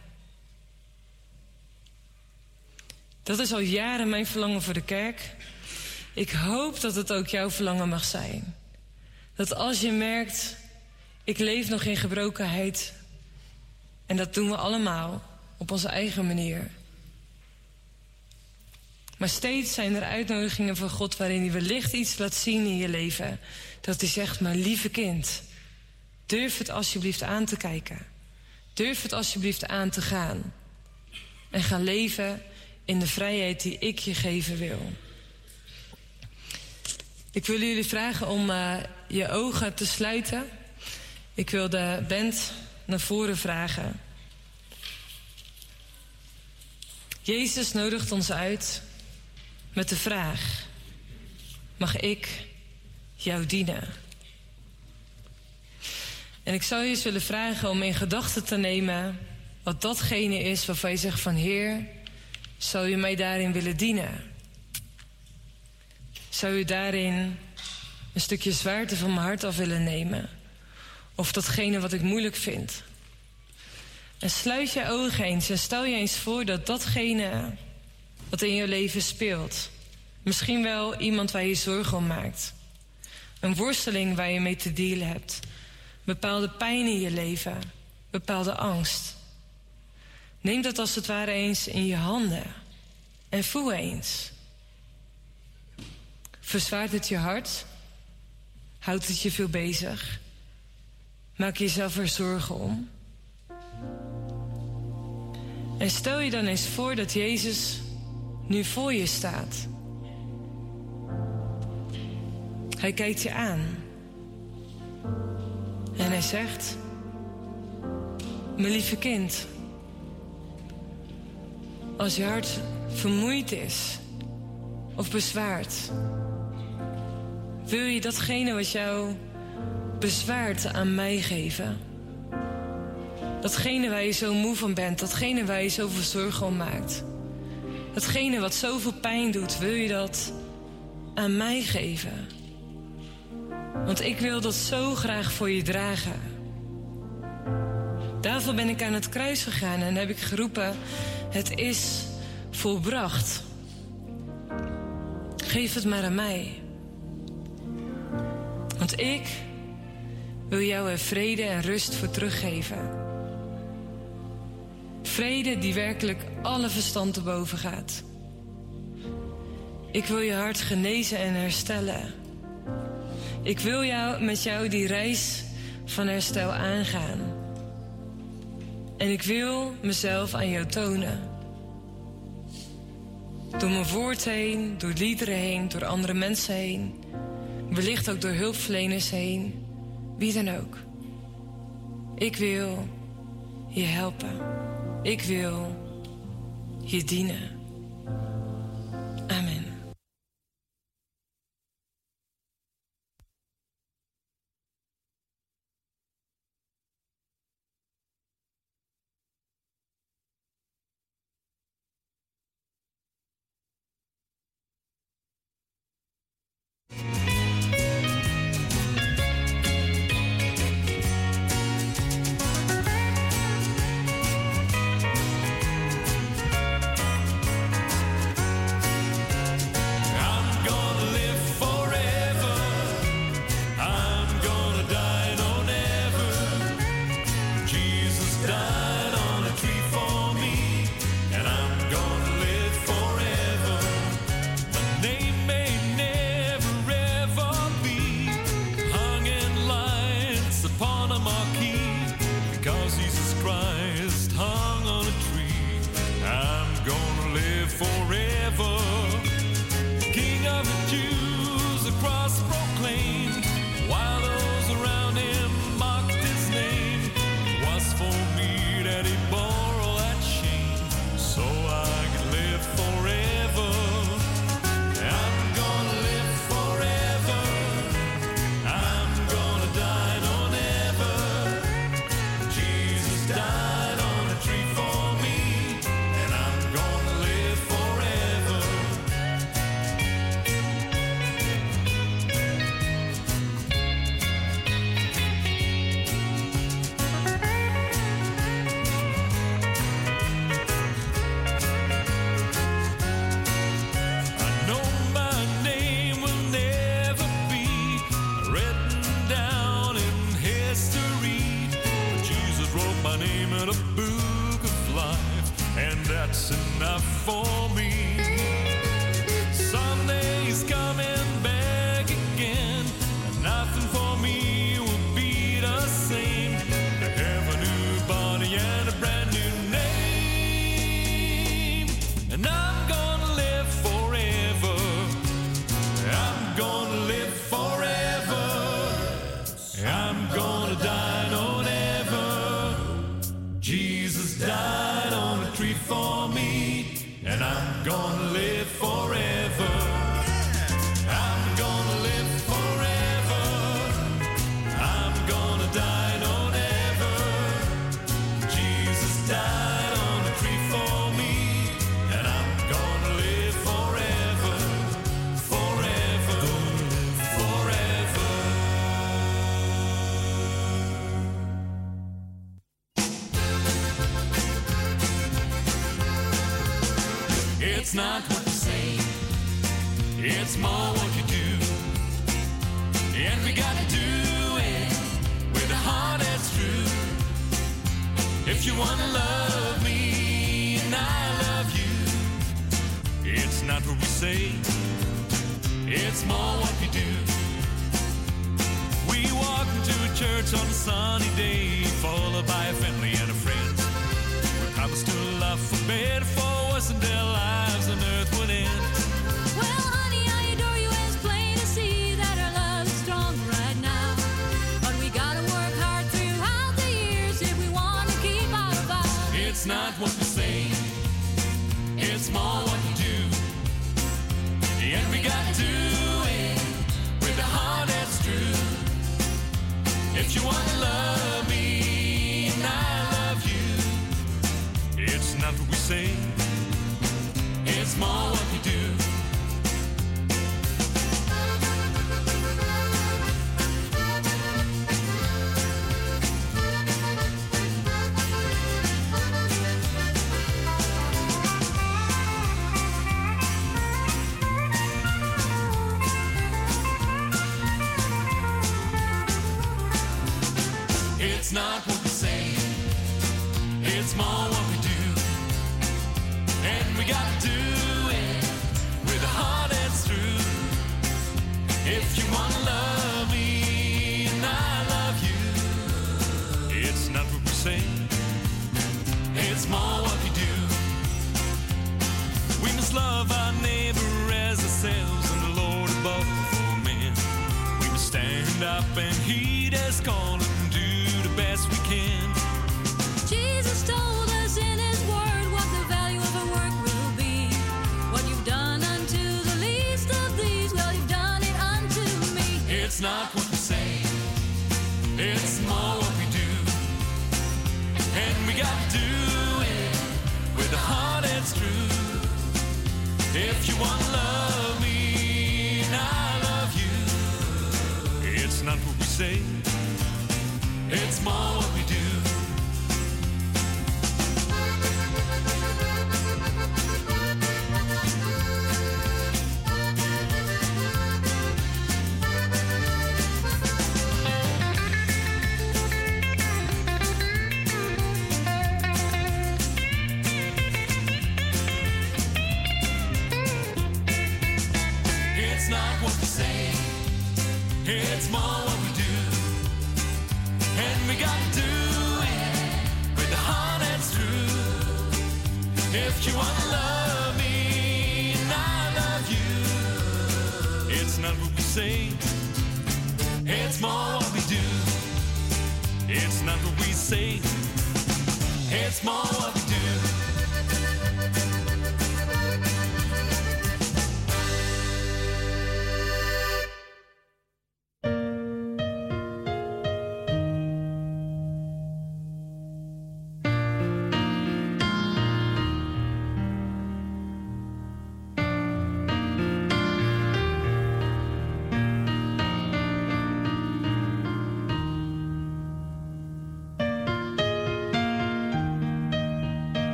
Dat is al jaren mijn verlangen voor de kerk. Ik hoop dat het ook jouw verlangen mag zijn. Dat als je merkt, ik leef nog in gebrokenheid. En dat doen we allemaal op onze eigen manier. Maar steeds zijn er uitnodigingen van God waarin hij wellicht iets laat zien in je leven. Dat hij zegt, mijn lieve kind, durf het alsjeblieft aan te kijken. Durf het alsjeblieft aan te gaan. En ga leven in de vrijheid die ik je geven wil. Ik wil jullie vragen om uh, je ogen te sluiten. Ik wil de band naar voren vragen. Jezus nodigt ons uit met de vraag: Mag ik jou dienen? En ik zou je eens willen vragen om in gedachten te nemen wat datgene is waarvan je zegt van Heer, zou je mij daarin willen dienen? Zou je daarin een stukje zwaarte van mijn hart af willen nemen? Of datgene wat ik moeilijk vind? En sluit je ogen eens en stel je eens voor dat datgene wat in je leven speelt, misschien wel iemand waar je zorgen om maakt, een worsteling waar je mee te dealen hebt, bepaalde pijn in je leven, bepaalde angst. Neem dat als het ware eens in je handen en voel eens. Verzwaart het je hart? Houdt het je veel bezig? Maak je jezelf er zorgen om? En stel je dan eens voor dat Jezus nu voor je staat. Hij kijkt je aan. En hij zegt: Mijn lieve kind, als je hart vermoeid is of bezwaard, wil je datgene wat jou bezwaart aan mij geven? Datgene waar je zo moe van bent, datgene waar je zoveel zorgen om maakt. Datgene wat zoveel pijn doet, wil je dat aan mij geven? Want ik wil dat zo graag voor je dragen. Daarvoor ben ik aan het kruis gegaan en heb ik geroepen: Het is volbracht. Geef het maar aan mij. Want ik wil jou er vrede en rust voor teruggeven. Vrede die werkelijk alle verstand te boven gaat. Ik wil je hart genezen en herstellen. Ik wil jou met jou die reis van herstel aangaan. En ik wil mezelf aan jou tonen. Door mijn woord heen, door liederen heen, door andere mensen heen. Wellicht ook door hulpverleners heen. Wie dan ook. Ik wil je helpen. Ik wil je dienen.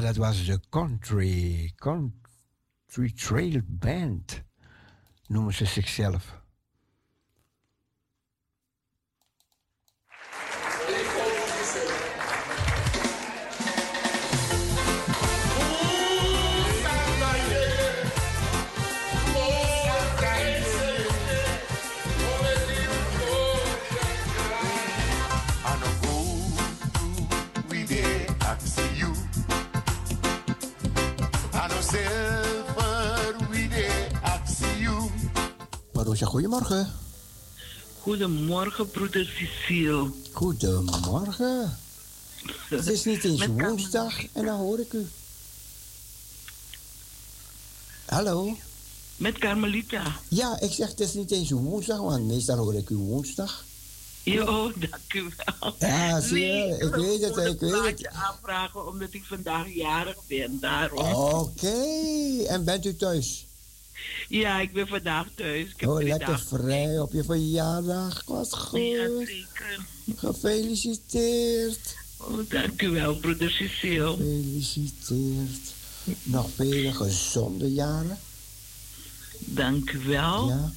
Dat was de Country, country Trail Band, noemen ze zichzelf. Goedemorgen. Goedemorgen, broeder Cecile. Goedemorgen. Het is niet eens woensdag en dan hoor ik u. Hallo? Met Carmelita. Ja, ik zeg het is niet eens woensdag, want meestal hoor ik u woensdag. Jo, dank u wel. Ja, zie je, ik weet het, ik weet het. Ik aanvragen omdat ik vandaag jarig ben, daarom. Oké, en bent u thuis? Ja, ik ben vandaag thuis. Ik heb Oh, lekker vrij op je verjaardag. Wat goed. Ja, zeker. Gefeliciteerd. Oh, dank u wel, broeder Cecile. Gefeliciteerd. Nog vele gezonde jaren. Dank u wel. Ja.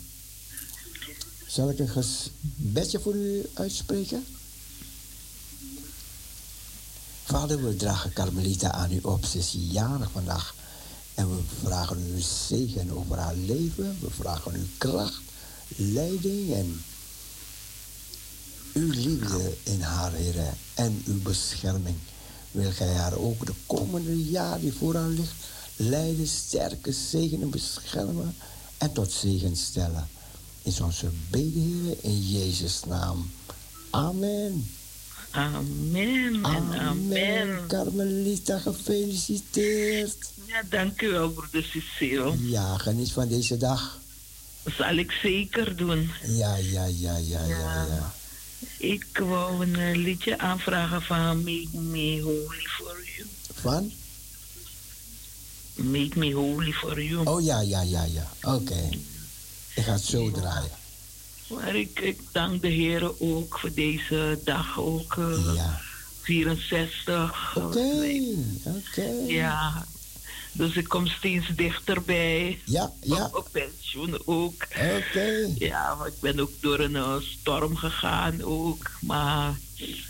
Zal ik een ges- bedje voor u uitspreken? Vader, we dragen Carmelita aan u op. Ze is jarig vandaag. En we vragen u zegen over haar leven. We vragen u kracht, leiding en uw liefde in haar, Heer. En uw bescherming. Wil gij haar ook de komende jaar die voor haar ligt leiden, sterke zegenen, beschermen en tot zegen stellen. Is onze bede, Heer, in Jezus' naam. Amen. Amen en amen. Carmelita, gefeliciteerd. Ja, dank u wel, broeder Cecile. Ja, geniet van deze dag. Zal ik zeker doen. Ja, ja, ja, ja, ja, ja. Ik wou een eh, liedje aanvragen van Make Me Holy for You. Van? Make Me Holy for You. Oh ja, ja, ja, ja. Oké. Ik ga het zo draaien. Maar ik, ik dank de Heer ook voor deze dag ook. eh, 64. Oké, oké. Ja. Dus ik kom steeds dichterbij. Ja, ja. Op pensioen ook. Oké. Ja, ik ben ook door een eh, storm gegaan ook. Maar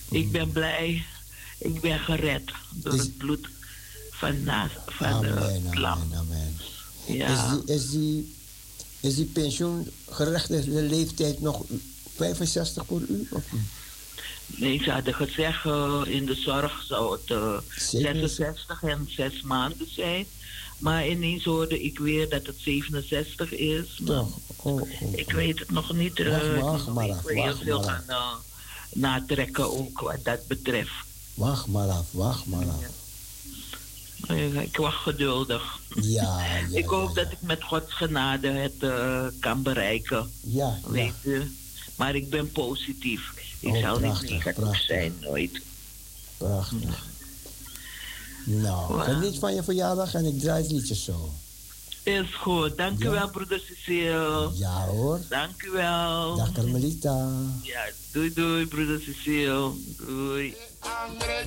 ik ben blij. Ik ben gered door het bloed van, na, van eh, Amen, het lam. amen, amen. Ja. Is, die, is, die, is die pensioengerechtigde leeftijd nog 65 voor u? Of? Nee, ze hadden gezegd eh, in de zorg zou het eh, Zeker. 66 en 6 maanden zijn. Maar ineens hoorde ik weer dat het 67 is. Toch? Oh, oh. ik weet het nog niet. eh, Wacht, ik maar af, even heel veel gaan eh, natrekken ook wat dat betreft. Wacht maar af, wacht maar af. Ik wacht geduldig. Ja, ja, ik hoop dat ik met Gods genade het eh, kan bereiken. Ja. Weet je? Maar ik ben positief. Ik Oh, zou prachtig, niet negatief prachtig. zijn, nooit. Prachtig. Nou, geniet van je verjaardag en ik draai het liedje zo. Is goed. Dank u wel, broeder Cecile. Ja hoor. Dank u wel. Dag Carmelita. Ja, doei doei, broeder Cecile. Doei. Andre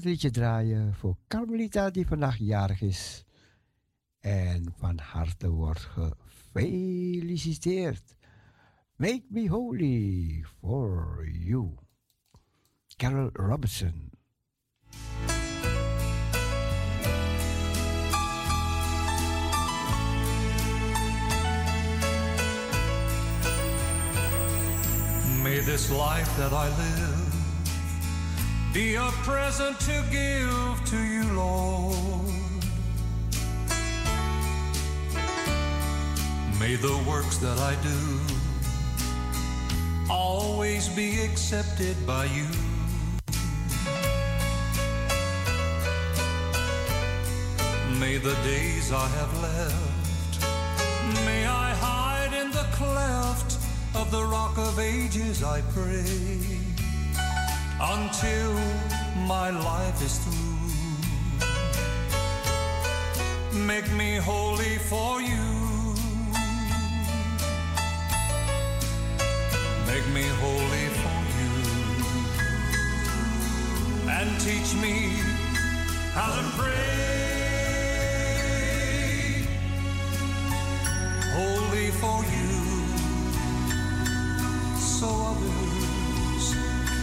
gaan liedje draaien voor Carmelita die vandaag jarig is. En van harte wordt gefeliciteerd. Make me holy for you. Carol Robertson. May this life that I live be a present to give to you, Lord. May the works that I do always be accepted by you. May the days I have left, may I hide in the cleft of the rock of ages, I pray, until my life is through. Make me holy for you. Make me holy for you. And teach me how to pray. Holy for you so others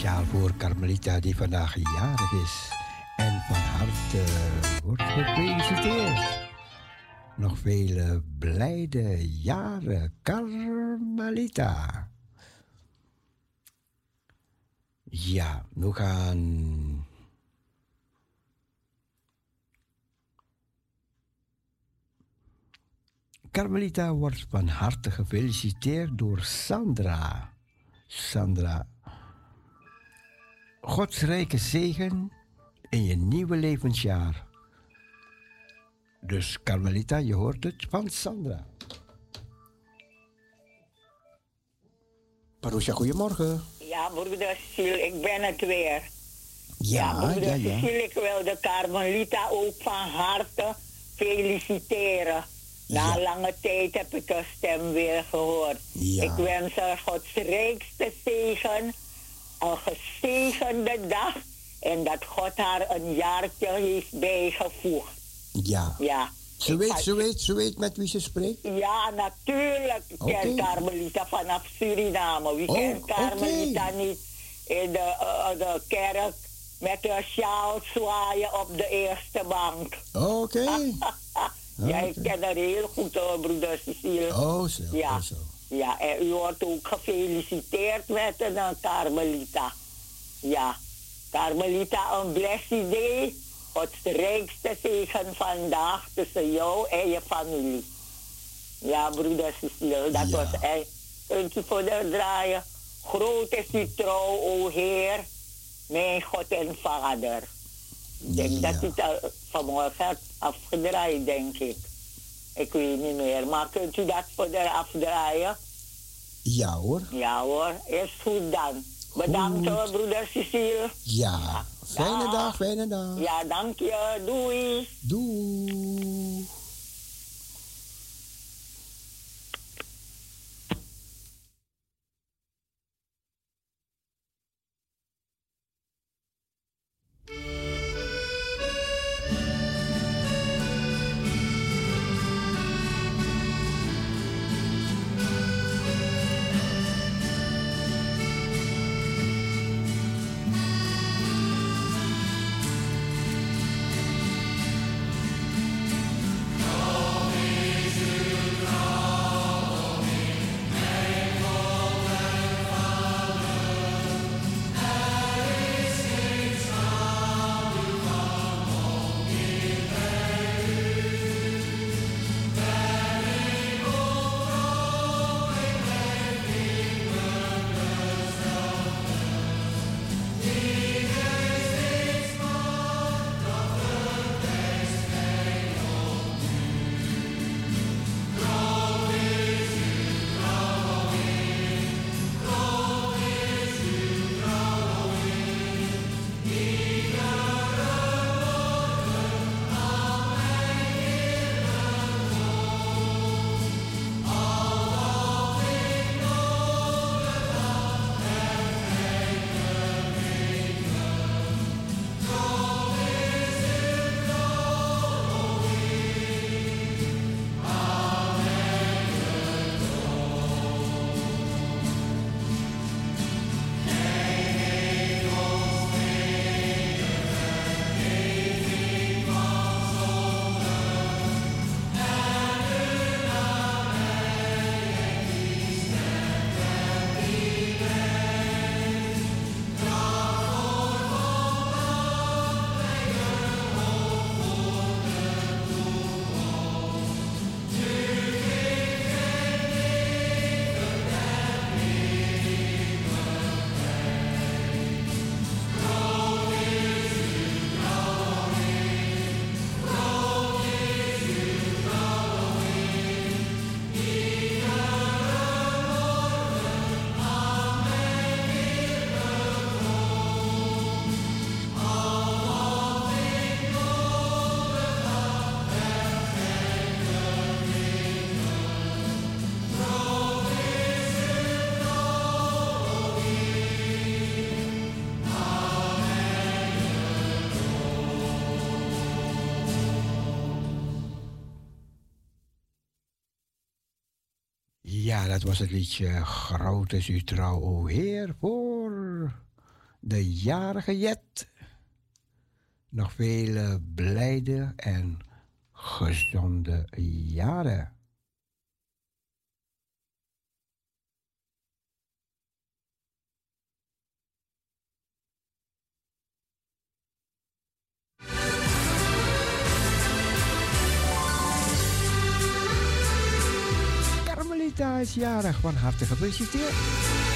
Speciaal voor Carmelita die vandaag jarig is. En van harte wordt gefeliciteerd. Nog vele blijde jaren, Carmelita. Ja, we gaan. Carmelita wordt van harte gefeliciteerd door Sandra. Sandra Gods rijke zegen in je nieuwe levensjaar. Dus Carmelita, je hoort het van Sandra. Parusha, goedemorgen. Ja, broeder Siel, ik ben het weer. Ja, broeder ja, ik wil de Carmelita ook van harte feliciteren. Na lange tijd heb ik haar stem weer gehoord. Ik wens haar Gods rijkste zegen, een gezegende dag en dat God haar een jaartje heeft bijgevoegd. Ja. Ja. Ze weet, ze weet, ze weet met wie ze spreekt? Ja, natuurlijk. Ik ken. Carmelita vanaf Suriname. Wie Oh, kent Carmelita niet in de, eh, de kerk met haar sjaal zwaaien op de eerste bank? Oké. ja, ik ken haar heel goed hoor, broeder Cecile. Oh, zo. Ja. Oh, zo. Ja, en u wordt ook gefeliciteerd met een eh, Carmelita. Ja, Carmelita, een blessed day. Gods rijkste zegen vandaag tussen jou en je familie. Ja, broeder Cecile, dat was echt. Kunt u voor de draaien. Groot is uw trouw, o Heer, mijn God en Vader. Ik denk dat u het al vanmorgen hebt afgedraaid, denk ik. Ik weet niet meer, maar kunt u dat voor de afdraaien? Ja hoor. Ja hoor, is goed dan. Bedankt hoor, broeder Cecile. Ja. Fijne Dag. dag, fijne dag. Ja, dank je. Doei. Doei. Dat was het liedje Groot is uw trouw, o Heer, voor de jarige Jet. Nog vele blijde en gezonde jaren. Carmelita is jarig, van harte gefeliciteerd.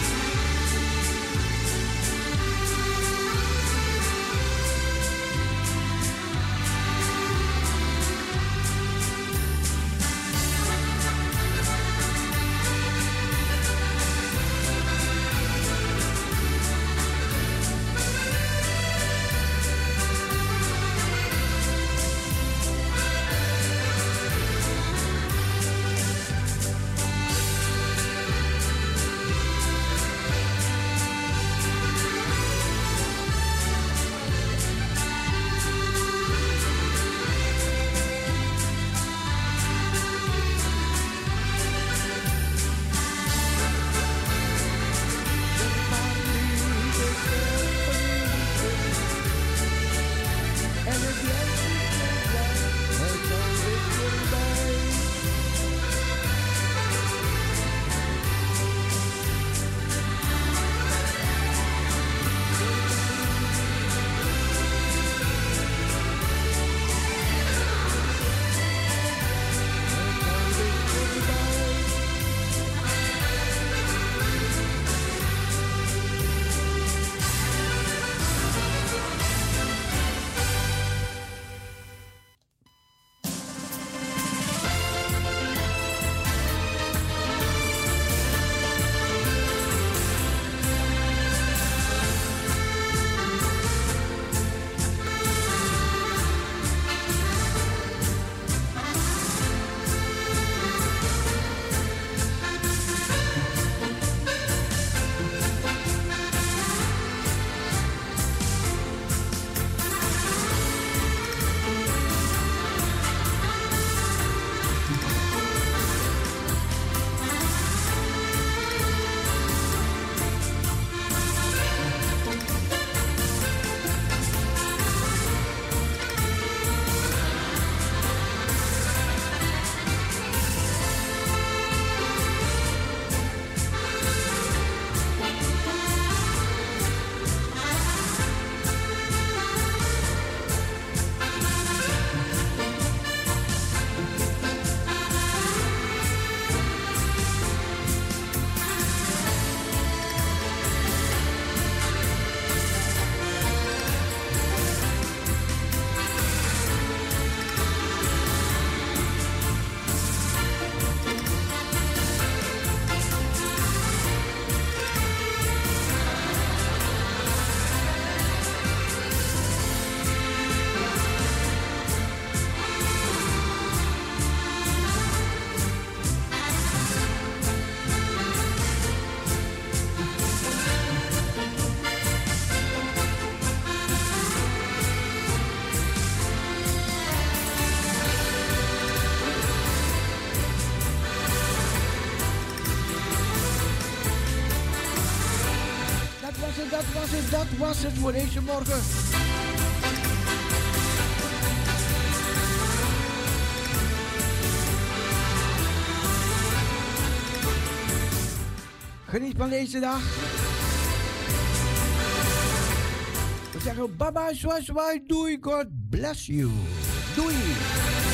Dat was het voor deze morgen. Geniet van deze dag. We zeggen bye bye, zwaai, zwaai, doei, God bless you. Doei.